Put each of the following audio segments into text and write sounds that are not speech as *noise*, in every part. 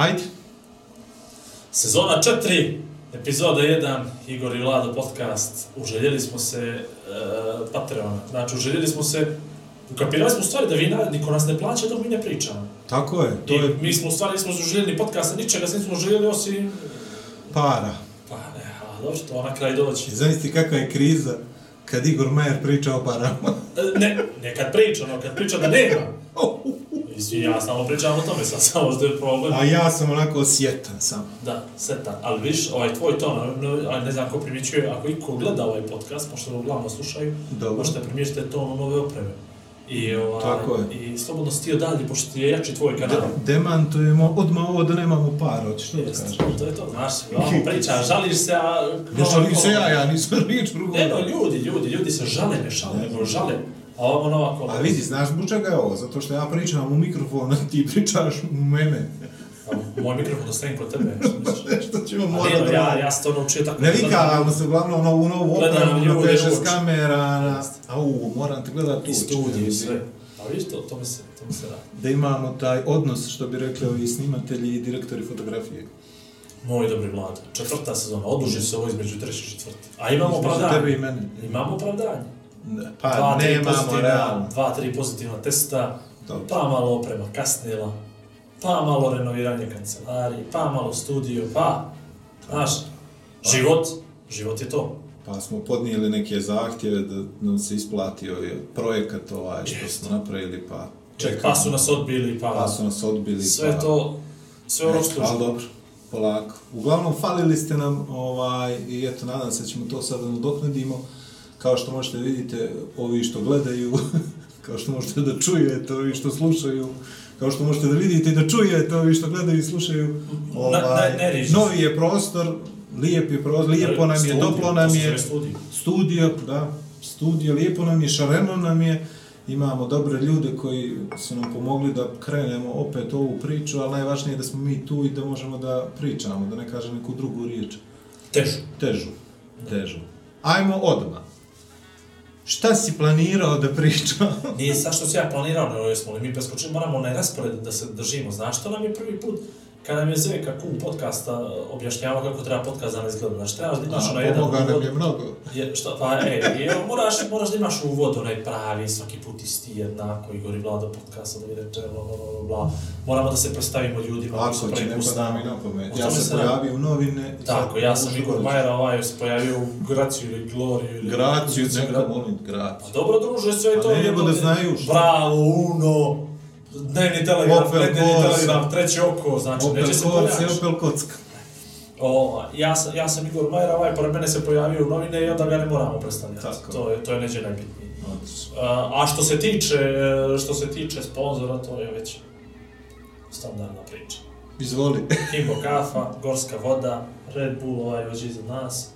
Hajde. Sezona 4, epizoda 1, Igor i Vlado podcast. Uželjeli smo se uh, Patreona. Znači, uželjeli smo se... Ukapirali smo u stvari da vi, niko nas ne plaća dok mi ne pričamo. Tako je, to I je mi smo u stvari nismo uželjeli podcasta, ničega se nismo uželjeli osim... para. Pa ne, a dobro, to na kraj doći. Zamislite kakva je kriza kad Igor Majer priča o parama. E, Ne, ne kad priča, no kad priča da nema. *laughs* Mislim, ja samo pričam o tome, sad *laughs* samo što je problem. A ja sam onako osjetan sam. Da, setan. Ali viš, ovaj tvoj ton, a ne znam ko primjećuje, ako iko gleda ovaj podcast, pošto ga uglavnom slušaju, Dobro. možete primijetiti da ton nove opreme. I, ovaj, Tako je. I slobodno stio dalje, pošto je jači tvoj kanal. De demantujemo odmah ovo da nemamo para, hoćeš što da Jeste, kažeš? to je to, znaš, ovamo *laughs* pričaš, žališ se, a... Ne šalim se ja, ja nisam *laughs* riječ drugo. Ne, no, ljudi, ljudi, ljudi se žale, ne šale, nego žale. A ovo ono ovako... A vidi, znaš zbog čega je ovo? Zato što ja pričam u mikrofon, a ti pričaš u mene. A Moj mikrofon ostavim kod tebe, što misliš? *laughs* Što ćemo A morati ne, no, da ja, ja sam to naučio tako... Ne vikavamo se uglavnom na ovu novu opremu, na ljude 5-6 u oči. kamera, na... Au, moram te gledat I u oči, studiju i sve. A vidiš, to, to mi se, to mi se radi. Da imamo taj odnos, što bi rekli ovi snimatelji i direktori fotografije. Moj dobri vlad. Četvrta sezona, oduži se ovo između treće i četvrte. A imamo opravdanje. tebe i mene. Imamo opravdanje. Pa Dva, tri nemamo realno. dva, tri pozitivna testa, Dobro. pa malo oprema kasnila, pa malo renoviranje kancelarije, pa malo studio, pa, znaš, život, život je to. Pa smo podnijeli neke zahtjeve da nam se isplatio je projekat ovaj što smo napravili, pa čekamo. Pa su nas odbili, pa, Pa su nas odbili, sve pa... to, sve ono što Ali dobro, polako. Uglavnom, falili ste nam, ovaj, i eto, nadam se da ćemo to sada nadoknadimo. Kao što možete vidite, ovi što gledaju, *laughs* kao što možete da čujete, ovi što slušaju, kao što možete da vidite i da čujete, ovi što gledaju i slušaju. Ovaj, ne riži se. novi je prostor, lijep je prostor, lijepo nam je, Studio, toplo nam je, studio. studio, da, studio, lijepo nam je, šareno nam je, imamo dobre ljude koji su nam pomogli da krenemo opet ovu priču, ali najvažnije je da smo mi tu i da možemo da pričamo, da ne kažem neku drugu riječ. Težu. Težu, težu. Ajmo odmah. Šta si planirao da pričam? *laughs* Nije sad što si ja planirao, nego jesmo li mi preskočili, moramo onaj raspored da se držimo. Znaš što nam je prvi put? Kada nam je Zveka kum podcasta objašnjavao kako treba podcast danas izgleda. Znači, trebaš da imaš onaj jedan Pomoga nam uvod. je mnogo. Je, šta, pa, e, evo, moraš, moraš da imaš uvod, onaj pravi, svaki put isti jednako, Igor i Vlado podcasta, da vi reče, bla, bla, bla, bla. Moramo da se predstavimo ljudima koji su Ako će, prvi ne put s pada nama. mi na pamet. O Ja se pojavio u novine. Tako, ja sam Igor doći. Majer, ovaj se pojavio u Graciju ili Gloriju. Ili, Graciju, neka molim, graciju. Pa dobro, druže, sve Pa to. ne, nego da znaju što. Bravo, Uno, dnevni telegraf, Opel Corsa. telegraf, treće oko, znači, Opel neće se pojaviš. Opel Kocka. O, ja, sam, ja sam Igor Majer, ovaj pored mene se pojavio u novine i onda ga ne moramo predstavljati. Tako. To je, to je neđe najbitnije. A, a što se tiče, što se tiče sponzora, to je već standardna priča. Izvoli. *laughs* Kimbo kafa, gorska voda, Red Bull ovaj već iza nas,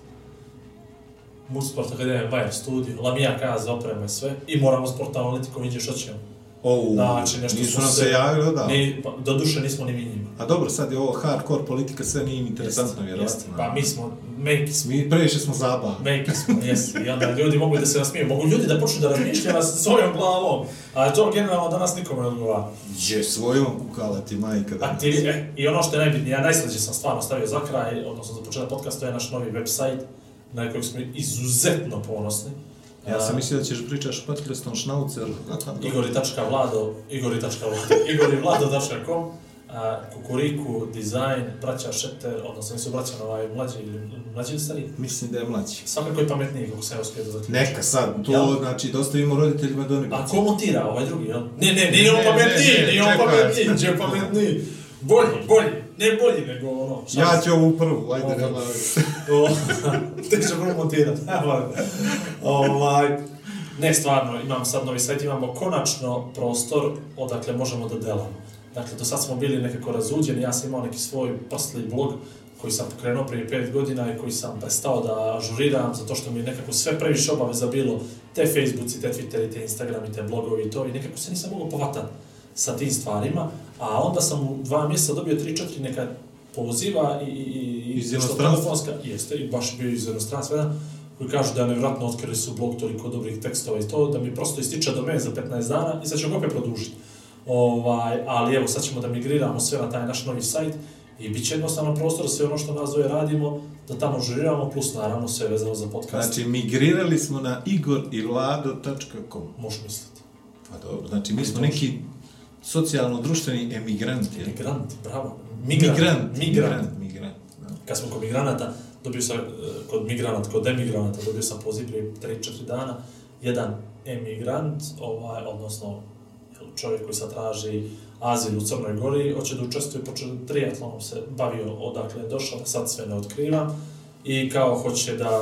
Multisport Akademija Bayer Studio, Lamija Kaza, oprema i sve. I moramo sport analitikom vidjeti što ćemo. Ovu, Znači, nešto nisu nam se- javili, da. Ni, pa, do duše nismo ni mi njima. A dobro, sad je ovo hardcore politika, sve nije interesantno, jeste. Pa mi smo, meki smo. Mi previše smo zabavni. Meki smo, jesi. I onda ljudi mogu da se nasmiju. Mogu ljudi da počnu da razmišljaju nas svojom glavom. A to generalno danas nikome ne odgovara. Je, svojom kukala ti majka A ti, e, I ono što je najbitnije, ja najslađe sam stvarno stavio za kraj, odnosno za početak podcasta, to je naš novi website, na kojeg smo izuzetno ponosni. Ja sam mislio da ćeš pričaš Patreston Schnauzer. *laughs* igori.vlado, igori.vlado, *laughs* igorivlado.com, a, Kukuriku, dizajn, braća Šeter, odnosno nisu braća na ovaj mlađi ili mlađi ili stariji. Mislim da je mlađi. Svakako je pametniji, kako sam ja uspio da zaključim. Neka sad, to Jel? znači da ostavimo roditeljima da oni A ko montira ovaj drugi, jel? Ne, ne, nije on pametniji, nije on pametniji, će pametniji. Bolji, bolji, ne bolji nego ono. Ja ću ovu prvu, ajde nema. O, Te ću prvo montirati. ovaj, ne, stvarno, imamo sad novi sajt, imamo konačno prostor odakle možemo da delamo. Dakle, do sad smo bili nekako razuđeni, ja sam imao neki svoj posli blog koji sam pokrenuo prije 5 godina i koji sam prestao da ažuriram zato što mi je nekako sve previše obaveza bilo, te Facebooci, te Twitteri, te Instagrami, te blogovi i to i nekako se nisam mogao povatati sa tim stvarima, a onda sam u dva mjeseca dobio 3-4 neka poziva i, i, Iz inostranstva? jeste, i baš bio iz inostranstva, koji kažu da je nevjerojatno otkrili su blog toliko dobrih tekstova i to, da mi prosto ističe domen za 15 dana i sad ćemo opet produžiti. Ovaj, ali evo, sad ćemo da migriramo sve na taj naš novi sajt i bit će jednostavno prostor sve ono što nas zove radimo, da tamo žuriramo, plus naravno sve vezano za podcast. Znači, migrirali smo na igorilado.com. Možeš misliti. Pa dobro, znači mi smo neki socijalno-društveni emigranti. jel? Migrant, bravo. Migrant. Migrant. Migrant. Migrant. da. Kad smo kod migranata, dobio sam, e, kod migranata, kod emigranata, dobio sam poziv prije 3-4 dana, jedan emigrant, ovaj, odnosno čovjek koji sad traži azil u Crnoj Gori, hoće da učestvuje, počeo triatlonom se bavio odakle je došao, da sad sve ne otkrivam, i kao hoće da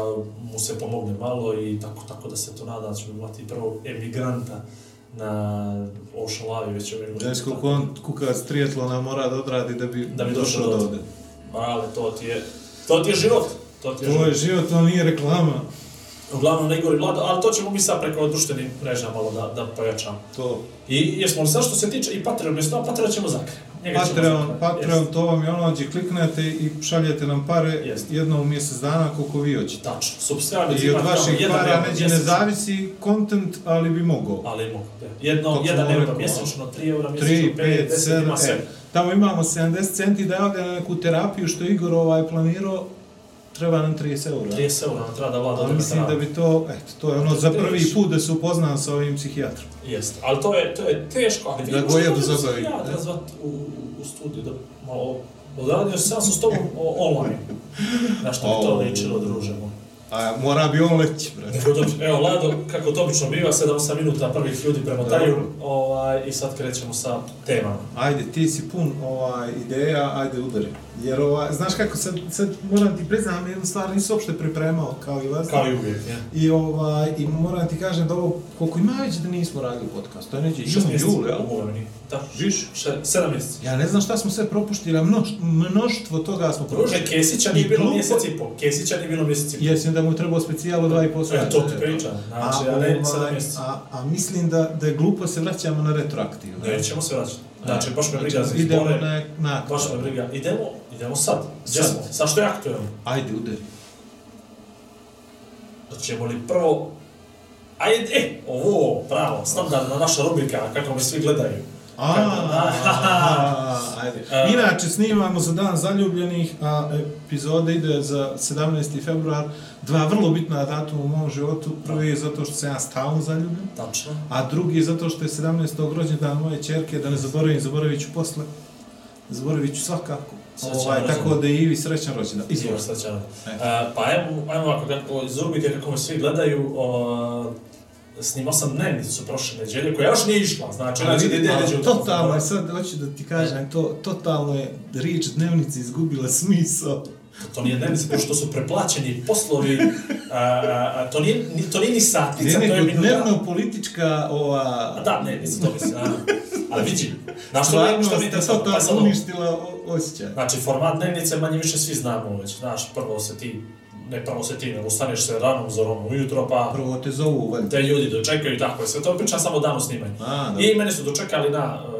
mu se pomogne malo i tako, tako da se to nada da ćemo imati prvog emigranta na Ošalavi već ove godine. Znaš koliko on kukac triatlona mora da odradi da bi, Da bi došao do ovde. Ali to ti je, to ti je život. To ti je To život. je život, to nije reklama. Uglavnom ne Igor i Vlado, ali to ćemo mi sad preko društvenih mreža malo da, da pojačamo. To. I jesmo li sad što se tiče i Patreon, mjesto Patreon ćemo zakre. Patreon. Patreon, to vam je ono gdje kliknete i šaljete nam pare Jest. jednom u mjesec dana koliko vi hoćete. Tačno. Subscribe I od vaših para neće ne zavisi content, ali bi mogao. Ali mogu, da. Jedno, Kako jedan euro mjesečno, 3 eura mjesečno, 3, 5, 5, 10, 7, ima sve. e, tamo imamo 70 centi da javlja na neku terapiju što Igor ovaj planirao, treba nam 30 eura. 30 eura nam treba da vlada na mislim da bi to, eto, to je ono za prvi put da se upoznam sa ovim psihijatrom. Jeste, ali to je, to je teško, ali Da vi možete ne? da zvat u, u studiju da malo odradio sam sam s tobom online. Na što bi to ličilo, druže moj. A mora bi on leći, dobro, Evo, Lado, kako to obično biva, 7-8 minuta prvih ljudi premotaju, ovaj, i sad krećemo sa temama. Ajde, ti si pun ovaj, ideja, ajde udari. Jer ovaj, znaš kako, sad, sad moram ti priznam jednu stvar, nisam uopšte pripremao kao i vas. Kao i uvijek, ja. I, ovaj, I moram ti kažem da ovo, koliko ima već da nismo radili podcast, to je neđe jun, jul, jel? Ovo Da. Više? Še, sedam mjeseci. Ja ne znam šta smo sve propuštili, a mnoš, mnoštvo toga smo Druže, Kesića nije bilo mjesec i pol. Kesića nije bilo mjesec i pol. Jesam da mu je trebao specijalo dva i pol sata. E, to ti pričam. Znači, a ne sedam ovaj, mjeseci. a, a mislim da, da je glupo se vraćamo na retroaktivno. Nećemo se vraćati. Znači, baš me briga za Znači, idemo izbore. na, na Baš me briga. Idemo, idemo sad. Gdje smo? Sad što je aktuelno? Ajde, udari. Hoćemo li prvo... Ajde, e, ovo, bravo, standardna naša rubrika, kako me svi gledaju. A, Kako- *laughs* a, ajde. A. Inače, snimamo za dan zaljubljenih, a epizoda ide za 17. februar. Dva vrlo bitna datuma u mom životu. Prvi je zato što sam ja stalno zaljubljen, Tačno. a drugi je zato što je 17. rođendan moje čerke, da ne zaboravim, zaboravit ću posle. Zaboravit ću svakako. Ovaj, tako da je Ivi srećan rođendan. Izvor srećan. E. Uh, pa evo, ajmo ovako, kako, iz rubrike kako me svi gledaju, uh, snimao sam dnevnicu prošle neđelje, koja još nije išla, znači, znači da ide neđe u totalno sad hoću da ti kažem, to, totalno je riječ dnevnice izgubila smisao. To nije dnevnica, pošto to su preplaćeni poslovi, a, a, to, nije, ni- to nije ni satnica, Ne, to je minuta. dnevno-politička ova... A da, ne, mislim, to mislim, a, ali vidi, znaš što mi, što mi interesantno, pa sad uništila osjećaj. Znači, format dnevnice manje više svi znamo već, znaš, prvo se ti, ne prvo se ti, nego ustaneš se ranom zorom ujutro, pa Prvo te zovu, valjda. te ljudi dočekaju i tako je, sve to pričam samo o danu snimanja. A, da. I mene su dočekali na uh,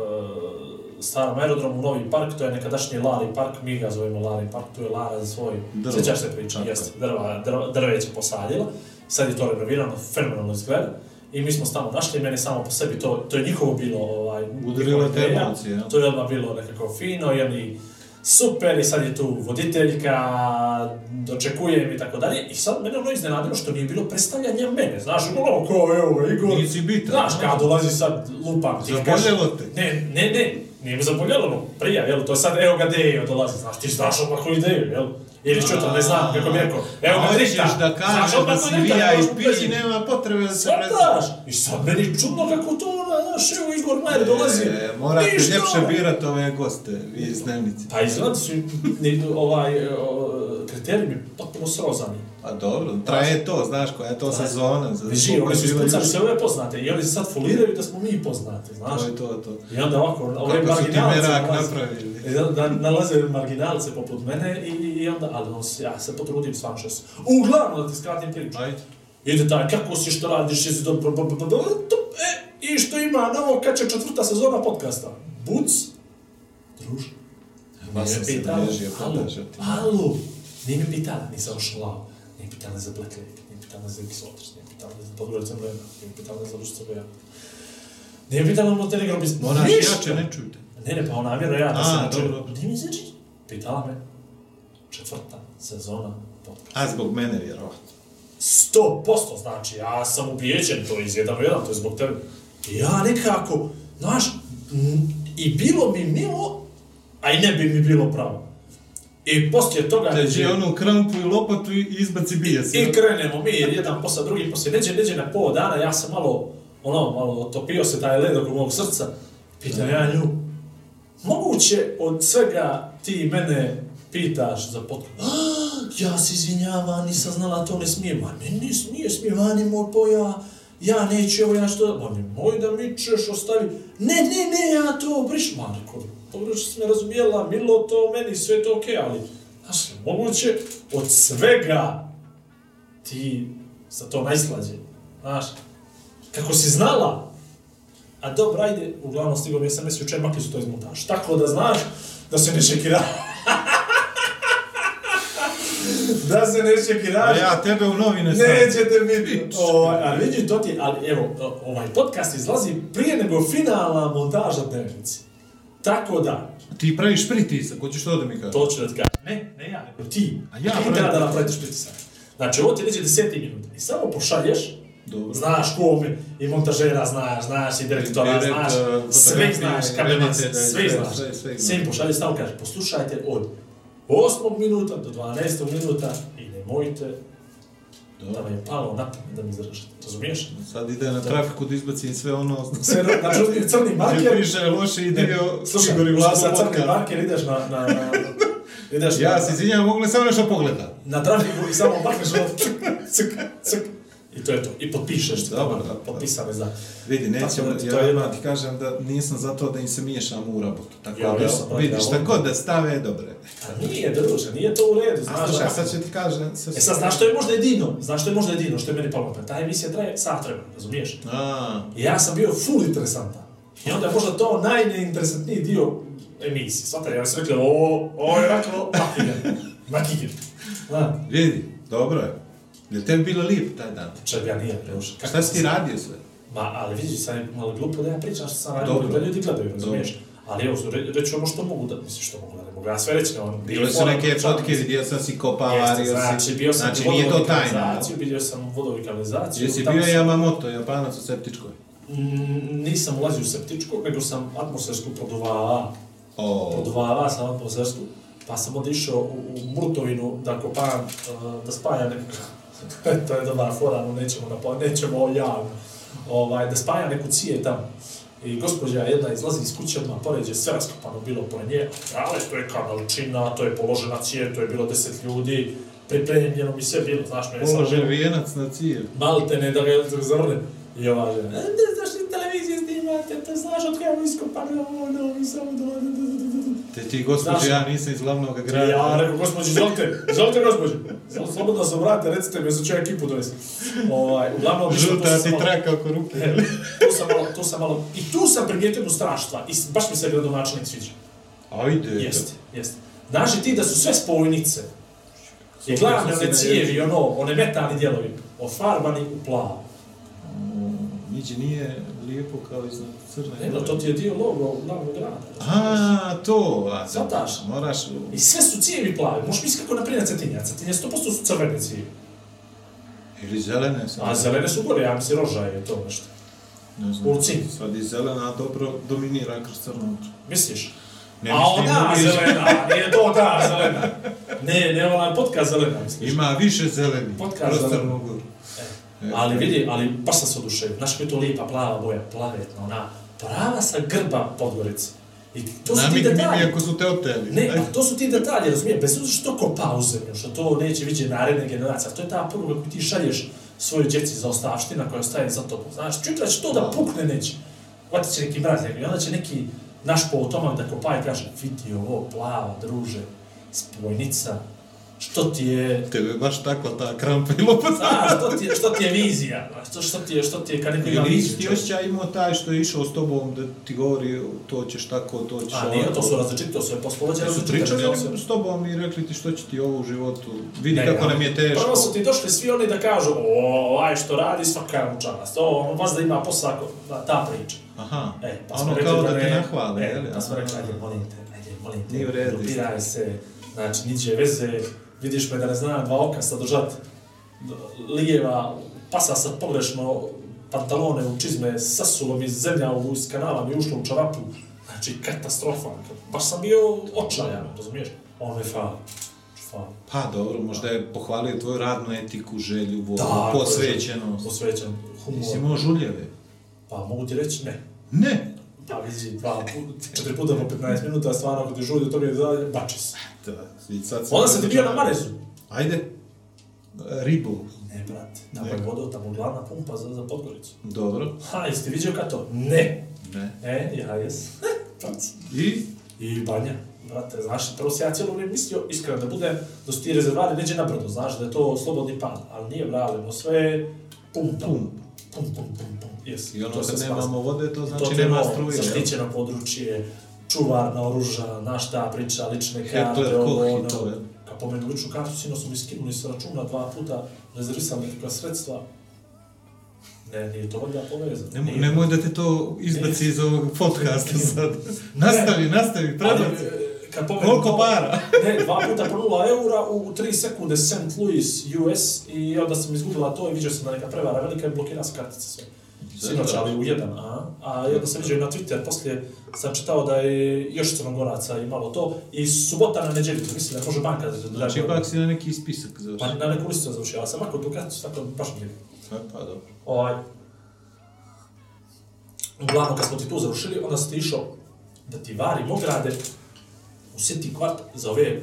starom aerodromu Novi park, to je nekadašnji Lari park, mi ga zovemo Lari park, tu je Lara za svoj, Drvo. sjećaš se priča, jeste, drva, drva, drveće posadila, sad je to renovirano, fenomenalno izgleda. I mi smo tamo našli, meni samo po sebi, to, to je njihovo bilo, ovaj, Udarilo te emocije? To je odmah bilo nekako fino i oni super i sad je tu voditeljka, dočekujem i tako dalje. I sad mene ono iznenadilo što nije bilo predstavljanja mene, znaš, ono ko, evo Igor. Nisi bitan, Znaš, a? kad dolazi sad lupam ti. Zaboljelo te? Ne, ne, ne, nije me zaboljelo, no, prija, jel, to je sad, evo ga Dejo dolazi, znaš, ti znaš ovako ideju, jel? Ili čuto, ne znam, kako bi rekao, evo ga Hoćeš Drita. da kažeš odmah da to si ne možeš VIP, prezime. nema potrebe da se Svataš! I sad meni čudno kako to, znaš, evo Igor Majer dolazi. E, morate ništa. ljepše birati ove goste iz dnevnice. Pa izgleda su ni- ovaj, o, kriterij mi potpuno srozani. Pa dobro, traje to, znaš koja je to sezona. Za koliko oni su je ispucali sve ove poznate i oni se sad foliraju da smo mi poznati, znaš. To je to, to. I onda ovako, ove Kako su ti marginalce merak nalaze- napravili. Da, da nalaze marginalce poput mene i, i onda, ali on se, ja se potrudim stvarno što se. Uglavnom, da ti skratim priču. Ajde. Ide taj, kako si, što radiš, jesi dobro, e, i što ima novo, kad će četvrta sezona podcasta? Buc, druž, Ma sam se bježio Alo, alo, nije me pitala, nisam šlao, nije pitala za Black Lake, nije pitala za Exotis, nije pitala za Podgorica Mlena, nije pitala za Lušca Beja. Nije pitala o Montenegro bis... Moraš Ništa. jače, ne čujte. Ne, ne, pa ona namjerno ja da se načujem. dobro, dobro. Nije mi znači, pitala me, četvrta sezona podcasta. A zbog mene vjerovatno. Sto posto, znači, ja sam ubijeđen, to je iz jedan, to je zbog tebe. I ja nekako, znaš, i bilo mi milo, a i ne bi mi bilo pravo. I poslije toga... Teđi onu krampu i lopatu i izbaci bijes. I krenemo mi, jedan posle drugi, poslije neđe, neđe na pol dana, ja sam malo, ono, malo otopio se taj led oko mog srca. Pitam ja nju, moguće od svega ti mene pitaš za podcast? Ja se izvinjavam, nisam znala, to ne smijem. Ma ne, ne smije, smije, vani moj poja, ja neću, evo ja što... Ma ne, moj da mi ćeš ostavi. Ne, ne, ne, ja to briš. Ma rekao, pogrešno si me razumijela, milo to meni, sve to okej, ali... Znaš, moguće od svega ti sa to najslađe. Znaš, kako si znala, a dobro, ajde, uglavnom stigao mi SMS jučer, makli su to iz montaža. Tako da znaš da se ne šekira. Da se ne šekira. A ja tebe u novine stavim. Nećete biti. *laughs* Ovaj, ali vidi, to ti ali evo, ovaj podcast izlazi prije nego finalna montaža dnevnici. Tako da, Ti praviš pritisak, hoćeš to da mi kažeš? to ću da ti kažem. Ne, ne ja, nego ti. A ja ti treba da napraviš pritisak. Znači, ovo ti neće deseti minuta. I samo pošalješ, Dobro. znaš kome, i montažera znaš, znaš i direktora, Direktor, znaš, sve znaš, sve, reditelja, sve znaš. sve, im pošalješ, samo kaže, poslušajte od 8. minuta do 12. minuta i nemojte da vam je palo na pamet da mi izražete. Razumiješ? Sad ide na trafiku da izbacim sve ono... *laughs* Sve, znači, crni Gdje marker, piše loši dio slušaj, Igor i uzmi Vlado sad crni marker, ideš na, na, na, ideš Ja na, se izvinjam, mogu li samo nešto pogleda? na trafiku i samo makneš ono, cik, cik, cik. I to je to. I potpišeš ti tamo, dobro. potpisane za... Vidi, nećemo, Tako da ti ja odmah ti kažem da nisam za to da im se miješam u rabotu. Tako Ja da, nisam, brate, vidiš, ja šta god da stave, dobre. A nije, druže, nije to u redu, A znaš. slušaj, da- sad ću ti kažem... Sad E sad, znaš što je možda jedino? Znaš što je možda jedino što je meni palo? Ta emisija traje sat vremena, razumiješ? A, I ja sam bio full interesantan. I onda je možda to najneinteresantniji dio emisije. Svataj, ja sam rekao, ovo, ovo je rekao, makigen. Makigen. Zna, vidi, dobro je. Je tebi bilo lijep taj dan? čega nije, preuša. Šta si ti radio sve? Ma, ali vidiš, sad je malo glupo da ja pričam što sam radio, da ljudi gledaju, razumiješ? Ali evo, re, reći ono što mogu da, mislim što mogu da, ne mogu ja sve reći, on... Bile su neke fotke, vidio sam si kopavario si. znači, bio sam Znači, nije to tajna. bio sam u vodovodu i kanalizaciju. Jesi bio Yamamoto, Japanac u septičkoj? Mm, nisam ulazio u septičku, nego sam atmosfersku produvala. O, Produvala sam atmosfersku, pa sam onda išao u, u Murtovinu da kopam, uh, da spajam neku... to je dobar fora, no nećemo, na, nećemo javno. Ovaj, da spajam neku cije tamo. I gospođa jedna izlazi iz kuće, odmah poređe, sve raskopano bilo pored nje. Ali to je kanalčina, to je položena cijev, to je bilo deset ljudi, pripremljeno mi sve bilo, znaš, mene položen bilo vijenac na cijev. malte ne da ga zavrne. I ova žena, e, ne znaš li televizije snimate, te znaš od kada iskopano, ono, mi samo do... Te ti, gospođe, Znaš- ja nisam iz glavnog grada. Ja rekao, gospođi, izvolite, izvolite, gospođi. Samo slobodno se obrate, recite mi, za ću ja ekipu dovesti. Ovaj, uglavnom, Žuta ti malo- traka oko ruke. Tu sam malo, tu sam malo, i tu sam primijetio jednu stvar, i baš mi se gradonačelnik sviđa. Ajde. Jeste, jeste. Znaš ti da su sve spojnice, glavne su se one na cijevi, ono, one metalni dijelovi, ofarbani u plavo. Niđe nije lijepo kao iznad crne. Ne, no, to ti je dio logo glavnog grada. A, to, a, Shvataš? Moraš, I sve su cijevi plave. Možeš misliti kako naprijed Cetinja. Cetinja 100% su crvene cijevi. ili zelene su. A zelene su gore, ja mislim roža je to nešto. Ne znam. Ulcin. Sad i zelena dobro dominira kroz crno. Misliš? Ne A ona zelena, nije to ta zelena. Ne, ne ona podcast zelena, misliš. Ima više zeleni. Podcast kroz zeleni. Crnu Goru. E, Ali vidi, ali baš sam se oduševio. Znaš kako je to lijepa plava boja, plavetna, ona prava sa grba Podgorice. I to su ti detalji. ako su te oteli. Ne, a to su ti detalji, razumije, bez obzira što to kopa u zemlju, što to neće vidjeti naredne generacije, ali to je ta poruka koju ti šalješ svojoj djeci za ostavština koja ostaje za tobom. Znaš, čutra će to da pukne neće. Hvatit će neki neki, i onda će neki naš potomak da kopa i kaže, vidi ovo, plava, druže, spojnica, što ti je, Tebe je baš takva ta krampa i lopata. znaš, što ti je, što ti je vizija, što, što ti je, što ti je, kad neko ima Ili čovječe. osjećaj imao taj što je išao s tobom da ti govori to ćeš tako, to ćeš A nije, to su različite, to su je poslovođe različite. pričali različite. oni s tobom i rekli ti što će ti ovo u životu, vidi Ne, kako nam je teško. Prvo su ti došli svi oni da kažu, o, aj što radi, svaka mu čast, o, on vas da ima posla, ko- da, ta priča. Aha, E, pa ono kao da da te nahvale, e? Pa smo rekli, ajde, molim te, ajde, molim te, Nije u redu, se, znači, niđe veze, vidiš me da ne znam dva oka sad držat lijeva, pasa sad pogrešno, pantalone u čizme, sasulo mi zemlja u, iz kanala mi ušlo u čarapu, znači, katastrofa, baš sam bio očajan, razumiješ? On me fali. Pa dobro, možda je pohvalio tvoju radnu etiku, želju, volju, Da, posvećenost. Posvećen, humor. Nisi imao žuljeve? Pa mogu ti reći ne. Ne. Pa vidi, dva *laughs* puta, četiri puta po 15 minuta, stvarno ako ti žulju, to mi je dalje, bači se. Da, i sad Onda sam ti bio na Marezu. Ajde. Ribu. Ne, brate, Ne. voda, tamo glavna pumpa za, za Podgoricu. Dobro. Ha, jesi ti vidio kad to? Ne. Ne. E, ja jes. *laughs* I? I banja. Brate, znaš, prvo se ja cijelo vrijeme mislio, iskreno da budem, da su ti rezervari neđe na brdo, znaš, da je to slobodni pad, ali nije vralimo, sve je pumpa. Pum. Pum, pum, pum, pum. Yes. I ono to kad nemamo vode, to to znači ti nema struje. Zaštićeno područje, čuvar na oruža, naš ta priča, lične karte, ovo, ono. to? Kad pomenu ličnu kartu, sino su mi skinuli sa računa dva puta, rezervisali nekakva sredstva. Ne, nije to valjda povezano. Nemoj, nemoj da te to izbaci iz ovog podcasta *laughs* sad. Nastavi, nastavi, Ali, prebaci. e, kad pomenu Koliko to- para? ne, dva puta po nula eura u 3 sekunde St. Louis, US i onda sam izgubila to i vidio sam da neka prevara velika i blokira se kartice sve. Sinoć, ali u jedan, a, a i onda sam vidio i na Twitter, poslije sam čitao da je još crnogoraca imalo to i subota na neđelju, mislim da može banka da da- Znači, ipak si na neki spisak Pa završio. na neku listu sam završio, ali sam ovako tu karticu, tako baš mi je. Pa, pa dobro. Ovaj, uglavnom, kad smo ti tu završili, onda si ti išao da ti varimo grade u City Quart za ove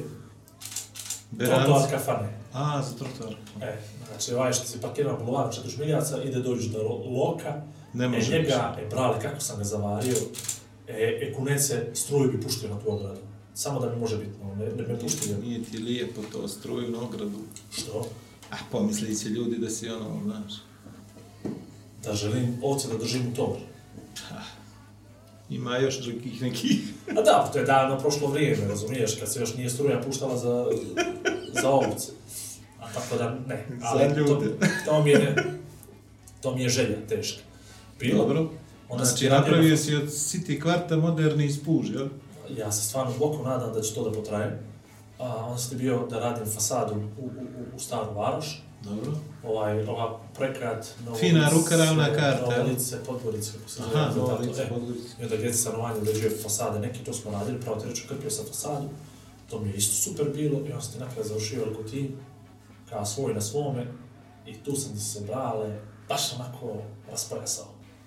trotoar Beranci. kafane. A, za trotoar. E, znači, ovaj što se parkira na bulevaru 4 šmiljaca, ide dođeš do Lo- Loka, Ne e, može njega, e, brale, kako sam ga zavario, e, e kunece, struju bi puštio na tu ogradu. Samo da mi može biti, no, ne, ne me puštio. Nije ti lijepo to struju na ogradu. Što? A pomisli će ljudi da si ono, znaš, Da želim ovce da držim u tovar. ima još drugih nekih. A da, to je davno prošlo vrijeme, razumiješ, kad se još nije struja puštala za, za ovce. Tako da, ne. Ali Za ljude. To, *laughs* to mi je, to mi je želja teška. Bilo, Dobro. Onda Znači, napravio na- si od City kvarta moderni ispuž, jel? Ja se stvarno duboko nadam da će to da potraje. A, onda ti bio da radim fasadu u, u, u, u Staru Varoš. Dobro. Ovaj, ova prekat, Novo Fina lice, rukaravna karta, Novo jel? lice, Podgorice, kako se Aha, zove, Nova tako, lice, e. Podgorice. I onda gdje stanovanje uređuje fasade, neki to smo radili, pravo ti reći krpio sa fasadu, to mi je isto super bilo i onda sam ti nakraj završio veliko tim, kao svoj na svome, i tu sam ti se brale, baš onako raspojasao.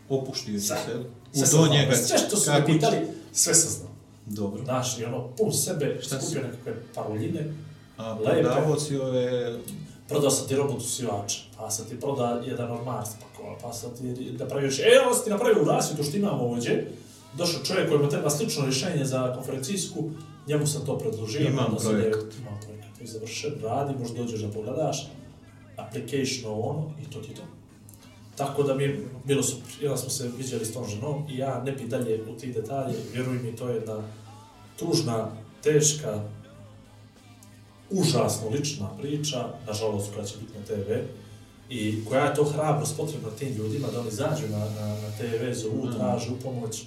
Opuštio si Sve. se? Sve U sam do njega. sve što su me pitali, sve sam znao. Dobro. Znaš, i ono, pun sebe, Šta si? skupio nekakve paroljine, A Lepe. prodavao si ove... prodao sam ti robot usivača, pa sam ti prodao jedan ormar spakovao, pa sam ti napravio još, e, ovo sam ti napravio u rasvjetu što imamo ovdje, došao čovjek kojemu treba slično rješenje za konferencijsku, njemu sam to predložio. Imam je- projekat. Imam projekat, je završen, radi, možda dođeš da pogledaš, application ono, i to ti to. Tako da mi bilo super, onda smo se viđali s tom ženom i ja ne bi dalje u tih detalje, vjeruj mi, to je jedna tužna, teška, užasno lična priča, nažalost koja će biti na TV, i koja je to hrabrost potrebna tim ljudima da oni zađu na, na, na TV, zovu, Mm. traže u pomoć,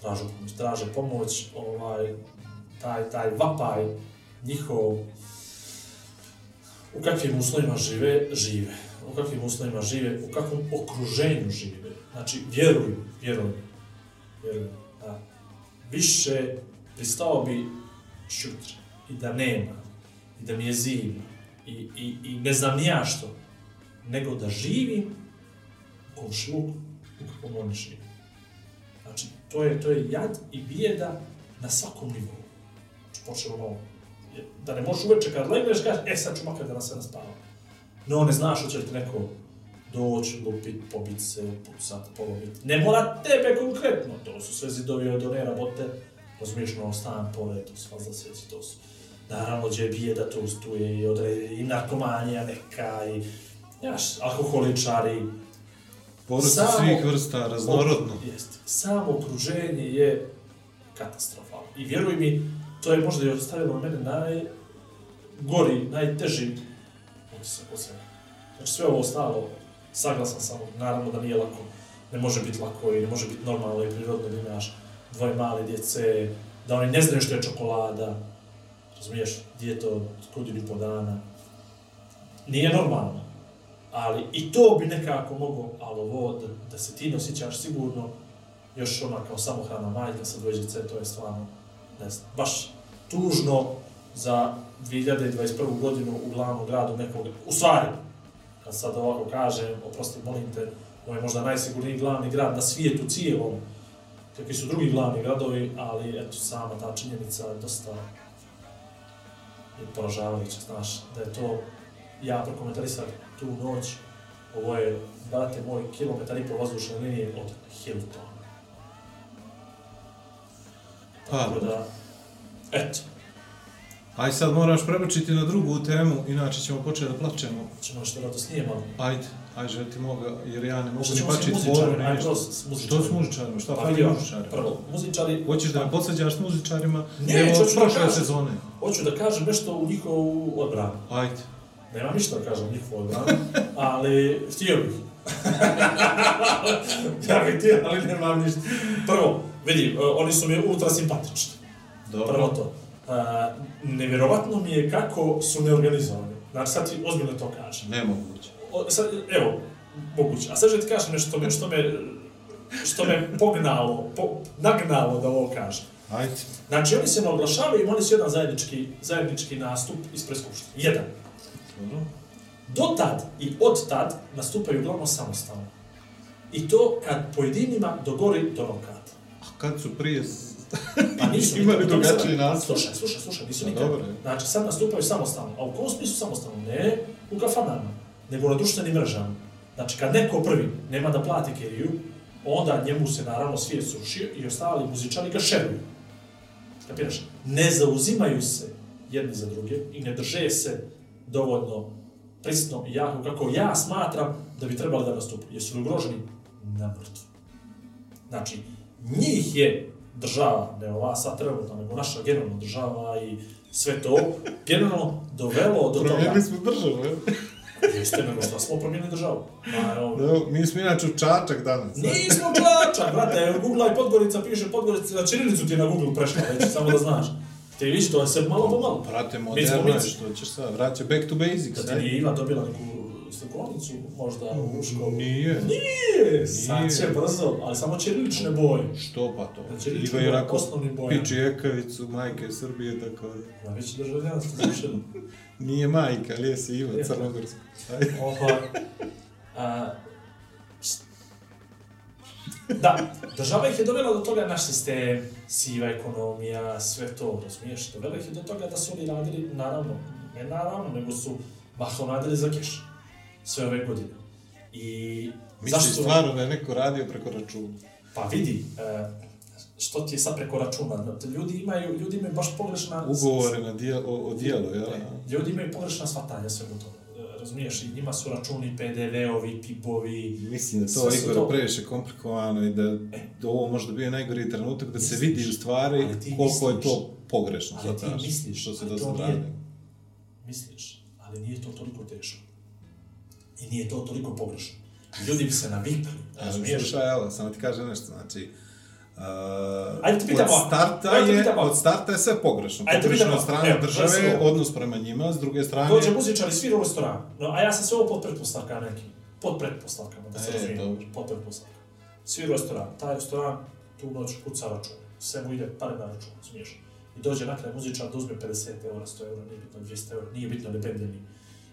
traže pomoć, traže pomoć, ovaj, taj, taj vapaj njihov, u kakvim uslovima žive, žive. U kakvim uslovima žive, u kakvom okruženju žive. Znači, vjeruj, vjeruj, vjeruj, da. Više pristao bi šutra i da nema, i da mi je zima, i, i, i ne znam ja što, nego da živim u komšiluku u kakvom oni žive. Znači, to je, to je jad i bijeda na svakom nivou. Znači, počeo ono, je- da ne možeš uveče kad legneš, kažeš, e sad ću makar da nas se naspava. No, ne znaš hoće li ti neko doći, lupit, pobit se, pucat, polomit. Ne mora tebe konkretno, to su sve zidovi od one rabote, razumiješ, no, stan, pored, to su fazla sveci, to su. Naravno, gdje je bijeda, tu, tu je i, odre, i narkomanija neka, i, znaš, alkoholičari, Samo- svih vrsta, raznorodno. Jeste. Samo okruženje je katastrofalno. I vjeruj mi, to je možda i ostavilo na mene najgori, najteži utisak od svega. Znači sve ovo ostalo, saglasan sam, naravno da nije lako, ne može biti lako i ne može biti normalno i prirodno da imaš dvoje male djece, da oni ne znaju što je čokolada, razumiješ, dijete od godinu i po dana. Nije normalno. Ali i to bi nekako moglo, ali ovo, da, da se ti ne osjećaš sigurno, još ona kao samohrana majka sa dvoje djece, to je stvarno, ne znam, baš tužno za 2021. godinu u glavnom gradu nekog, u stvari, kad sad ovako kažem, oprosti, molim te, ovo je možda najsigurniji glavni grad na svijetu cijelom, kakvi su drugi glavni gradovi, ali eto, sama ta činjenica je dosta je poražavajuća, znaš, da je to, ja prokomentarisam tu noć, ovo je, brate moj, kilometar i pol vazdušne linije od Hiltona. Pa, Tako da, eto, aj sad moraš prebačiti na drugu temu, inače ćemo početi da plačemo. ćemo što da to snijemamo. Ajde, ajde, že ti mogu, jer ja ne mogu Što ni s bačiti muzičarima, foru, aj, ništa. kroz s Što muzičarima. s muzičarima, šta Pa fali muzičarima? Prvo, muzičari, Hoćeš da me podsjeđaš s muzičarima? Ne, Evo, hoću da kažem. sezone. hoću da kažem nešto u njihovu odbranu. Ajde. Nemam ništa da kažem u njihovu odbranu, *laughs* ali htio bih. *laughs* ja bih htio, ali nemam ništa. Prvo, vidi, e, oni su mi ultra simpatični. Dobro. Prvo to. A, nevjerovatno mi je kako su neorganizovani. Znači, sad ti ozbiljno to kažem. Nemoguće. O, sad, evo, moguće. A sad ću ti kažem nešto što me, što me, što me pognalo, po, nagnalo da ovo kažem. Ajde. Znači, oni se ne oglašavaju, imali su jedan zajednički, zajednički nastup ispred Skupštine. Jedan. Dobro. Do tad i od tad nastupaju uglavnom samostalno. I to kad pojedinima dogori do nokata. Kad su prije... Pa *laughs* nisu Imali drugačiji nastup. Slušaj, slušaj, slušaj, nisu Pa nikad. dobro. Znači, sad nastupaju samostalno. A u kom smislu samostalno? Ne u kafanama, nego na društvenim mrežama. Znači, kad neko prvi nema da plati keriju, onda njemu se naravno svijet srušio i ostali muzičari ga šeruju. Kapiraš? Ne zauzimaju se jedni za druge i ne drže se dovoljno prisno i jako kako ja smatram da bi trebali da nastupu. Jesu li ugroženi? Na mrtvu. Znači, njih je država, ne ova sad trenutno, nego naša generalna država i sve to, generalno dovelo do toga. Promijenili smo državu, je? Jeste, nego što smo promijenili državu. Ma, evo, Da, mi smo inače u Čačak danas. Nismo čačak, brate, Google i Podgorica piše Podgorica, na čirilicu ti je na Google prešla, već, samo da znaš. Ti vidiš, to je sve malo po malo. Brate, moderno je, što ćeš sad, vraća back to basics, Da ti ajde. nije Iva dobila neku slikovnicu, možda u školu. Nije. Nije, sad će brzo, ali samo ćirilične boje. Što pa to? Znači, Iva lično je rako osnovni bojama. piči ekavicu majke Srbije, tako da... Na već državljanstvo završeno. *laughs* Nije majka, ali je se Iva. Ajde. Ovaj, a, da, država ih je dovela do toga naš sistem, siva ekonomija, sve to, razumiješ, dovela ih je do toga da su oni radili, naravno, ne naravno, nego su mahom radili za keš, sve ove godine. I Misliš zašto- stvarno da je neko radio preko računa? Pa vidi, e, što ti je sad preko računa, da ljudi imaju, ljudi imaju baš pogrešna... Ugovore na dijel, o, o dijelu, jel? Ne, ljudi imaju pogrešna shvatanja svega toga. E, Razumiješ, i njima su računi PDV-ovi, PIB-ovi, Mislim da to Igor to- previše komplikovano i da, da ovo možda bio najgori trenutak da se Misliš? vidi u stvari koliko je to pogrešno. Ali ti misliš, što se ali do to nije- misliš, ali nije to toliko teško. I nije to toliko pogrešno. Ljudi bi se navikli, razumiješ? slušaj, evo, samo ti kažem nešto, znači, Uh, Ajde te pitam od starta, Ajde je, od starta je sve pogrešno. Ajde te Pogrešno pitam od strane Evo, države, recimo- odnos prema njima, s druge strane... Dođe muzičar i svira u restoran. No, a ja sam sve ovo pod pretpostavka neki. Pod pretpostavkama, da se E, razumijem. dobro. Pod pretpostavkama. Svira u restoran. Taj restoran tu noć kuca račun. Sve mu ide pare na račun, razumiješ? I dođe na kraj muzičar da uzme 50 eura, 100 eura, nije bitno 200 eura, nije bitno ne bendeni.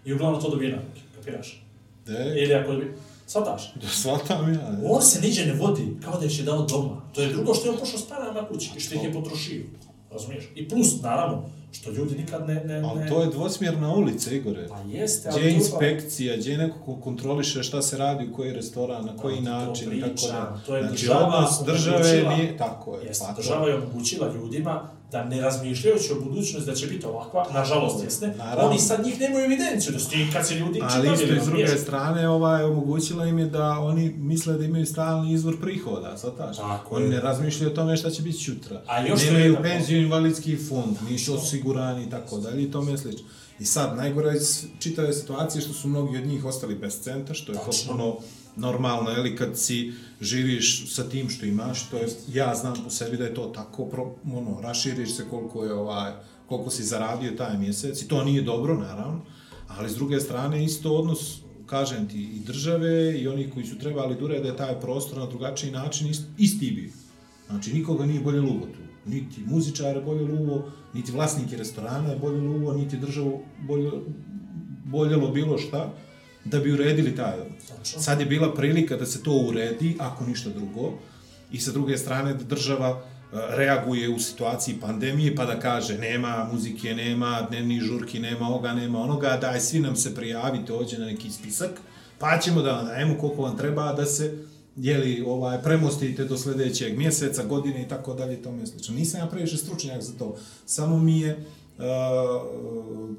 I uglavnom to dobije navike, kapiraš? De, Ili ako bi... Svataš? da shvatam ja. de. On se niđe ne vodi, kao da je dao doma. To je drugo što je on pošao s parama kući i što ih je potrošio. Razumiješ? I plus, naravno, što ljudi nikad ne... ne, Ali ne... to je dvosmjerna ulica, Igore. Pa jeste, Gdje je to- inspekcija, gdje je neko ko kontroliše šta se radi, u koji restoran, na koji to način, i tako da. to je znači, država odnos države nije, tako je. Jeste, pa država je omogućila ljudima da ne razmišljajući o budućnosti da će biti ovakva, nažalost jeste, Naravno. oni sad njih nemaju evidenciju, da su kad se ljudi Ali isto čitavili, iz druge razumiješ? strane, ovaj, omogućila im je da oni misle da imaju stalni izvor prihoda, sad taš. Tako Oni ne razmišljaju o tome šta će biti sutra. A još Nemaju jedan- penziju invalidski fond, nisu osigurani i tako dalje i tome slično. I sad, najgore je čitave situacije što su mnogi od njih ostali bez centa, što je potpuno normalno, ili kad si živiš sa tim što imaš, to je, ja znam po sebi da je to tako, pro, ono, raširiš se koliko je ovaj, koliko si zaradio taj mjesec i to nije dobro, naravno, ali s druge strane isto odnos, kažem ti, i države i onih koji su trebali da urede taj prostor na drugačiji način, ist, isti bio. Znači, nikoga nije bolje luvo tu. Niti muzičare bolje luvo, niti vlasnike restorana je bolje luvo, niti državu bolje, boljelo bilo šta, da bi uredili taj odnos. Sad je bila prilika da se to uredi, ako ništa drugo, i sa druge strane da država e, reaguje u situaciji pandemije pa da kaže nema muzike, nema dnevnih žurki, nema ovoga, nema onoga, daj svi nam se prijavite ovdje na neki spisak, pa ćemo da vam dajemo koliko vam treba da se jeli, ovaj, premostite do sljedećeg mjeseca, godine i tako dalje i tome slično. Nisam ja previše stručnjak za to, samo mi je uh,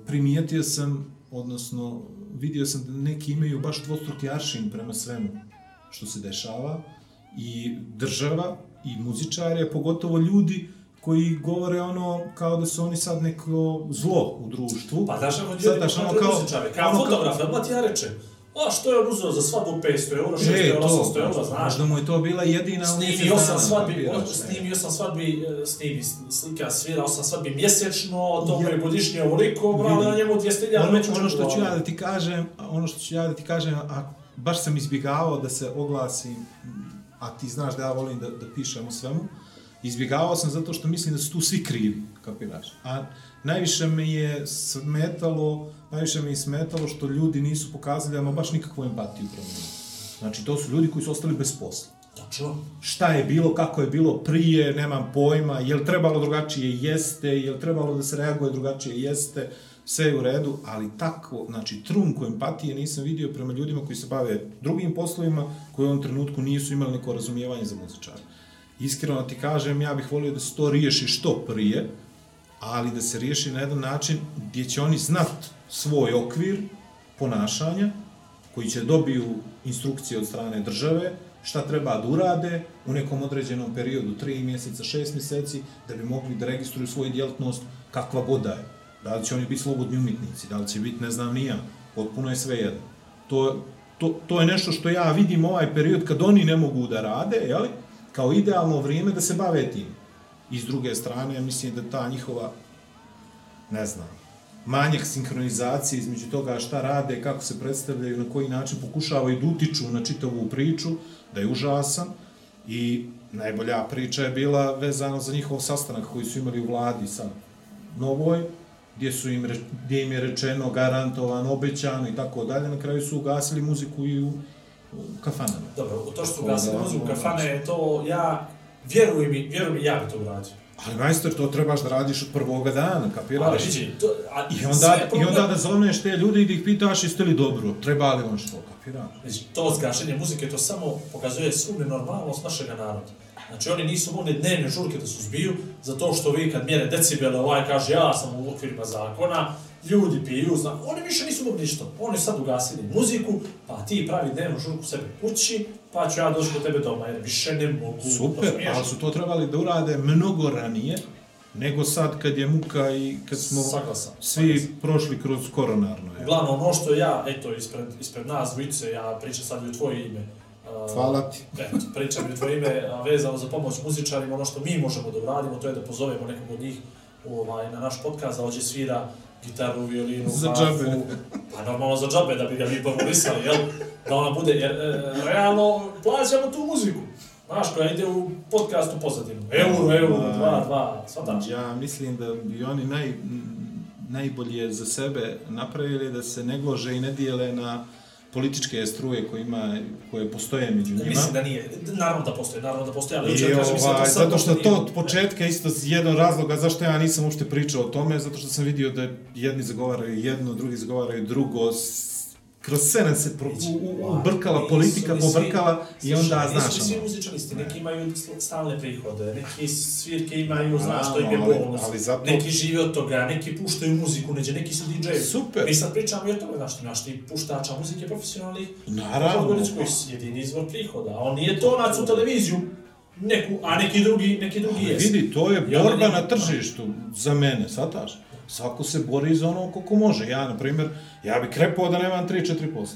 primijetio sam, odnosno vidio sam da neki imaju baš dvostruki aršin prema svemu što se dešava i država i muzičari, a pogotovo ljudi koji govore ono kao da su oni sad neko zlo u društvu. Pa daš Sad, ljudi znaš, ono kao, kao- kao ono kao- fotograf, odmah ti ja rečem, a što je on uzeo za svadbu 500 euro, 600 E, euro, to, 800 euro, znaš? možda mu je to bila jedina u mjesec Snimi osam dana, svadbi, kapiraš, o- ne. snimi osam svadbi, e, snimi slika, svira osam svadbi mjesečno, to mu je Ja- godišnje ovoliko, Vidi. na njemu 200.000 ono, ono što ću ja da ti kažem, ono što ću ja da ti kažem, a baš sam izbjegavao da se oglasim, a ti znaš da ja volim da, da pišem o svemu, izbjegavao sam zato što mislim da su tu svi krivi, kapiraš. A najviše me je smetalo, najviše me je smetalo što ljudi nisu pokazali ama baš nikakvu empatiju prema njima. Znači, to su ljudi koji su ostali bez posla Tačno. šta je bilo, kako je bilo prije, nemam pojma, je li trebalo drugačije, jeste, je li trebalo da se reaguje drugačije, jeste, sve je u redu, ali tako, znači, trunku empatije nisam vidio prema ljudima koji se bave drugim poslovima, koji u ovom trenutku nisu imali neko razumijevanje za muzičara. Iskreno ti kažem, ja bih volio da se to riješi što prije, ali da se riješi na jedan način gdje će oni znat svoj okvir ponašanja, koji će dobiju instrukcije od strane države, šta treba da urade u nekom određenom periodu, 3 mjeseca, 6 mjeseci, da bi mogli da registruju svoju djelatnost kakva god da je. Da li će oni biti slobodni umjetnici, da li će biti, ne znam, nija, potpuno je sve jedno. To, to, to je nešto što ja vidim ovaj period kad oni ne mogu da rade, jeli, kao idealno vrijeme da se bave tim. I s druge strane, mislim da ta njihova, ne znam, manjak sinhronizacije između toga šta rade, kako se predstavljaju, na koji način pokušavaju da utiču na čitavu priču, da je užasan. I najbolja priča je bila vezana za njihov sastanak koji su imali u vladi sa Novoj, gdje, su im, gdje im je rečeno, garantovan, obećano i tako dalje. Na kraju su ugasili muziku i u, u kafanama. Dobro, u to što su Tako da, muziku ono, kafane, to ja, vjeruj mi, vjeruj mi, ja bi to uradio. Ali majstor, to trebaš da radiš od prvoga dana, kapiraš? Ali vidi, to, a, I onda, I onda da zovneš te ljude i da ih pitaš jeste li dobro, treba li on što, kapiraš? Znači, to zgašenje muzike, to samo pokazuje svu nenormalnost našega naroda. Znači, oni nisu mogli dnevne žurke da suzbiju, zato što vi kad mjere decibele, ovaj kaže ja sam u okvirima zakona, ljudi piju, zna, oni više nisu mogli ništa. Oni sad ugasili muziku, pa ti pravi dnevnu žurku sebe kući, pa ću ja doći kod tebe doma, jer više ne mogu. Super, ali su to trebali da urade mnogo ranije, nego sad kad je muka i kad smo Saglasan, svi prošli kroz koronarno. Je. Uglavnom, ono što ja, eto, ispred, ispred nas dvojice, ja pričam sad i u tvoje ime. Hvala ti. *laughs* Eto, pričam i u tvoje ime a, vezano za pomoć muzičarima, ono što mi možemo da uradimo, to je da pozovemo nekog od njih ovaj, na naš podcast, da ovdje svira gitaru, violinu, Za džabe. Pa normalno za džabe, da bi ga mi pomorisali, jel? Da ona bude, jer e, realno plaćamo tu muziku. Znaš, koja ide u podcastu pozadinu. Euro, euro, dva, dva, svataš. Ja mislim da bi oni naj, najbolje za sebe napravili da se ne glože i ne dijele na političke struje koje, ima, koje postoje među njima. Mislim da nije, naravno da postoji, naravno da postoji, ali hoću da kažem, mislim da ovaj, zato što to od početka isto jedan razloga zašto ja nisam uopšte pričao o tome, zato što sam vidio da jedni zagovaraju jedno, drugi zagovaraju drugo, kroz sve nam se pro, u, u, ubrkala politika, li svi- pobrkala i onda, znaš, svi ono, muzičari isti, neki imaju stalne prihode, neki svirke imaju, znaš, to im je bonus, neki žive od toga, neki puštaju muziku, neđe, neki su DJ-evi. Super. Mi sad pričamo i o tome, znaš, imaš ti puštača muzike profesionalnih, Naravno. Koji su jedini izvor prihoda, a on nije to nac u televiziju, neku, a neki drugi, neki drugi jesu. vidi, to je borba na tržištu za mene, shvataš? Svako se bori za ono koliko može. Ja, na primjer, ja bi krepao da nemam 3-4%.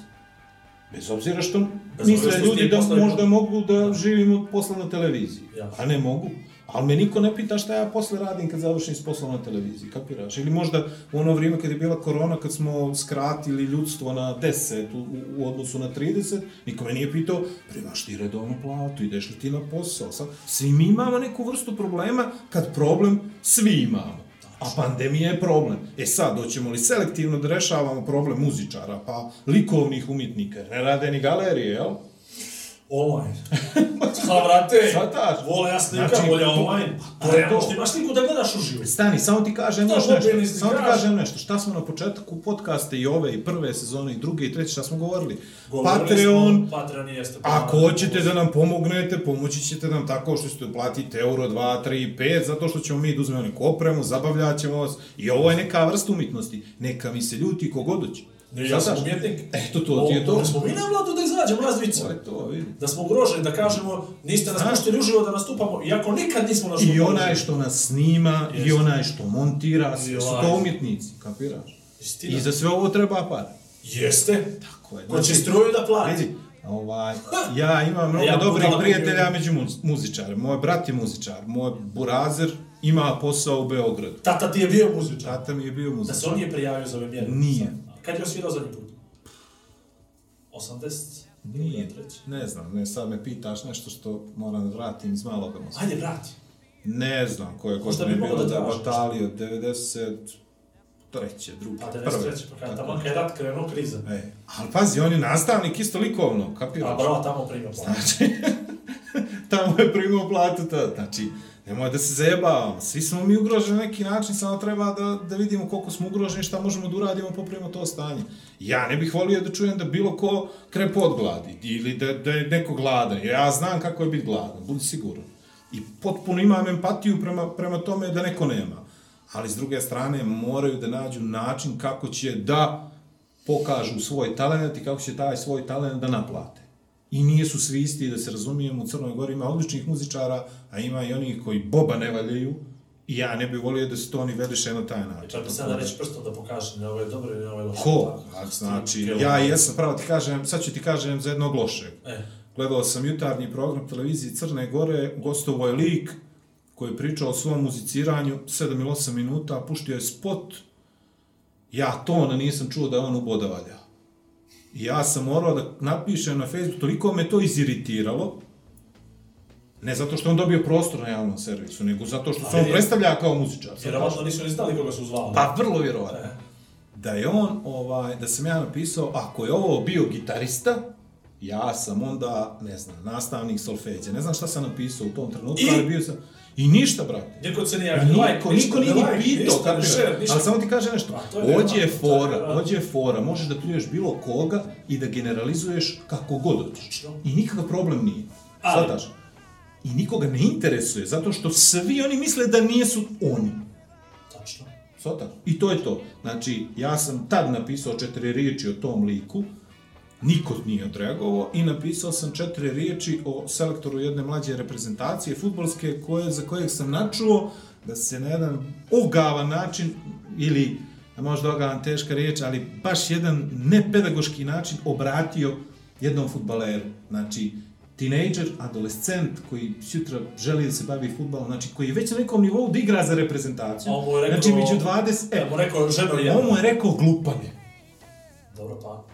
Bez obzira što Bez misle što ljudi da poslovi- možda mogu da živim od posla na televiziji. Ja. A ne mogu. Ali me niko ne pita šta ja posle radim kad završim s poslom na televiziji, kapiraš? Ili možda u ono vrijeme kad je bila korona, kad smo skratili ljudstvo na 10 u, u, u odnosu na 30, niko me nije pitao, primaš ti redovnu platu, ideš li ti na posao? Sad, svi mi imamo neku vrstu problema, kad problem svi imamo. A pandemija je problem. E sad, doćemo li selektivno da rešavamo problem muzičara, pa likovnih umjetnika, ne rade ni galerije, jel? Online. Ha, brate, Shvataš? vole ja slika, Znači, volja online. to To je to. to. imaš sliku da gledaš uživo. Stani, samo ti kažem još nešto. Samo ti kažem nešto. Šta smo na početku podcaste i ove, i prve sezone, i druge, i treće, šta smo govorili? Govorili Patreon, smo, Patreon jeste. Ako hoćete da nam pomognete, pomoći ćete nam tako što ćete platiti euro, 2, 3, 5, zato što ćemo mi da uzmemo neku opremu, zabavljat ćemo vas. I ovo je neka vrsta umjetnosti. Neka mi se ljuti kogod hoće. Ne, ja sam umjetnik. Eto to, ti je to. Da smo mi na vladu da izađemo nas dvica. To je to, vidi. Da smo ugroženi, da kažemo, niste nas puštili uživo da nastupamo, iako nikad nismo na I onaj što nas snima, i Jeste. onaj što montira, sve su to umjetnici, kapiraš? Istina. I za sve ovo treba par. Jeste. Tako je. Ko će struju da plati. Vidi, ovaj, ja imam mnogo Ja dobrih prijatelja među- među muz, muzičare. Moj brat je muzičar, moj burazer ima posao u Beogradu. Tata ti je bio muzičar. Tata mi je bio Da muzičar. se on nije prijavio za ove mjere. Nije. Kad je osvirao zadnji put? 80? Nije, ne znam, ne, sad me pitaš nešto što moram da vratim iz maloga mozga. Ajde, vrati. Ne znam koje Možda godine je bilo da da batalio, 90, treće, druge, Pa prve. 93. Pa kada tamo kad je rat krenuo kriza. E, ali pazi, on je nastavnik isto likovno, kapiraš? A brava tamo prima platu. Znači, *laughs* tamo je primao platu, to, znači, nemoj da se zajebavamo, svi smo mi ugroženi na neki način, samo treba da, da vidimo koliko smo ugroženi, šta možemo da uradimo, popravimo to stanje. Ja ne bih volio da čujem da bilo ko krepo od gladi, ili da, da je neko gladan, ja znam kako je biti gladan, budi siguran. I potpuno imam empatiju prema, prema tome da neko nema. Ali s druge strane moraju da nađu način kako će da pokažu svoj talent i kako će taj svoj talent da naplate. I nije su svi isti, da se razumijemo, u Crnoj Gori ima odličnih muzičara, a ima i onih koji boba ne valjaju, i ja ne bih volio da se to oni veliše na taj način. Čak bi sada reći prstom da pokaže, ne ovo je dobro i ovo je loše. Ko? Tako, Znači, ja jesam, pravo ti kažem, sad ću ti kažem za jednog lošeg. E, Gledao sam jutarnji program televizije Crne Gore, gostovo je lik koji je pričao o svom muziciranju 7 ili 8 minuta, puštio je spot, ja tona nisam čuo da je on uboda valja. I ja sam morao da napišem na Facebook, toliko me to iziritiralo, ne zato što on dobio prostor na javnom servisu, nego zato što se on predstavlja kao muzičar. vjerovatno nisu ni znali koga su zvali. Pa vrlo vjerovatno. E. Da je on, ovaj, da sam ja napisao, ako je ovo bio gitarista, ja sam onda, ne znam, nastavnik solfeđa. Ne znam šta sam napisao u tom trenutku, I? ali bio sam... I ništa, brate. Niko se nije Ja, javio, niko, niko nije ni pitao. Ali samo ti kažem nešto, ođe je fora, nevjerojatno. ođe je fora, možeš da pljuješ bilo koga i da generalizuješ kako god hoćeš. I nikakav problem nije. Svataš? I nikoga ne interesuje, zato što svi oni misle da nisu oni. Tačno. Svata. I to je to. Znači, ja sam tad napisao četiri riječi o tom liku, niko nije odreagovao i napisao sam četiri riječi o selektoru jedne mlađe reprezentacije futbolske koje, za kojeg sam načuo da se na jedan ogavan način ili možda ogavan teška riječ, ali baš jedan nepedagoški način obratio jednom futbaleru. Znači, tinejdžer, adolescent koji sutra želi da se bavi futbolom, znači koji je već na nekom nivou da igra za reprezentaciju. Mu je rekao- znači, među 20... E, E, mu rekao, ženo je on mu je rekao glupanje. Dobro, pa.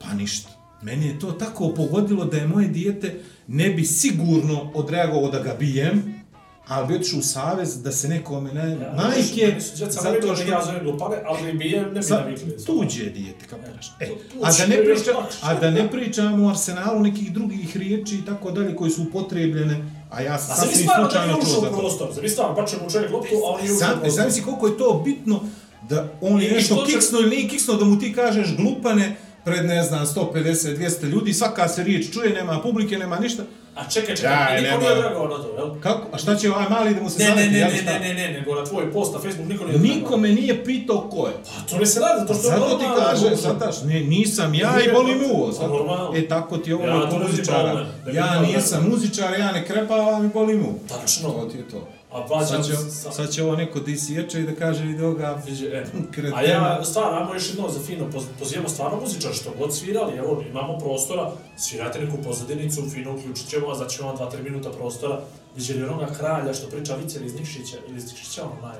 Pa ništa. Meni je to tako pogodilo da je moje dijete ne bi sigurno odreagovao da ga bijem, ali bi otišao u savez da se nekome ne... Ja, navikli zato da što... ja zovem glupane, ali bi je ne bi navikli. tuđe dijete, kapiraš. E, Tu- a, da ne je priča, a da ne pričamo o arsenalu nekih drugih riječi i tako dalje koji su upotrebljene, a ja sam sasvim da slučajno čuo ušao za to. prostor, sam stvarno bačem u čovjek loptu, a on nije ušao u Sam, prostor. zamisli koliko je to bitno da on je nešto kiksno ili nije kiksno, da mu ti kažeš glupane pred, ne znam, 150, 200 ljudi, svaka se riječ čuje, nema publike, nema ništa. A čekaj, čekaj, Ja, niko nije odreagovao na to, jel? Kako? A šta će ovaj mali da mu se Ne, ne, zaleti, ne, ne, šta? ne, ne, ne, nego na tvoj post na Facebook niko nije odreagovao. Niko me nije pitao ko je. Pa to ne se radi, zato što je Zato ti normalno, kaže, normalno. sataš, ne, nisam ja i boli pa, me uvo. pa normalno. E, tako ti je ovo Ja to ne muzičara. ne Ja nisam muzičar, ja ne krepavam i boli mu. Tačno. To ti je to. A pa Sad će, sa- sad će ovo neko da isječe i da kaže ovoga Viđe, e. *laughs* A ja, stvarno, ajmo još jedno za fino, poz- pozivamo stvarno muzičar, što god svirali, evo, imamo prostora, svirate neku pozadinicu, fino uključit ćemo, a znači vam 2-3 minuta prostora, viđeli onoga kralja što priča vice iz Nikšića, ili iz Nikšića onaj,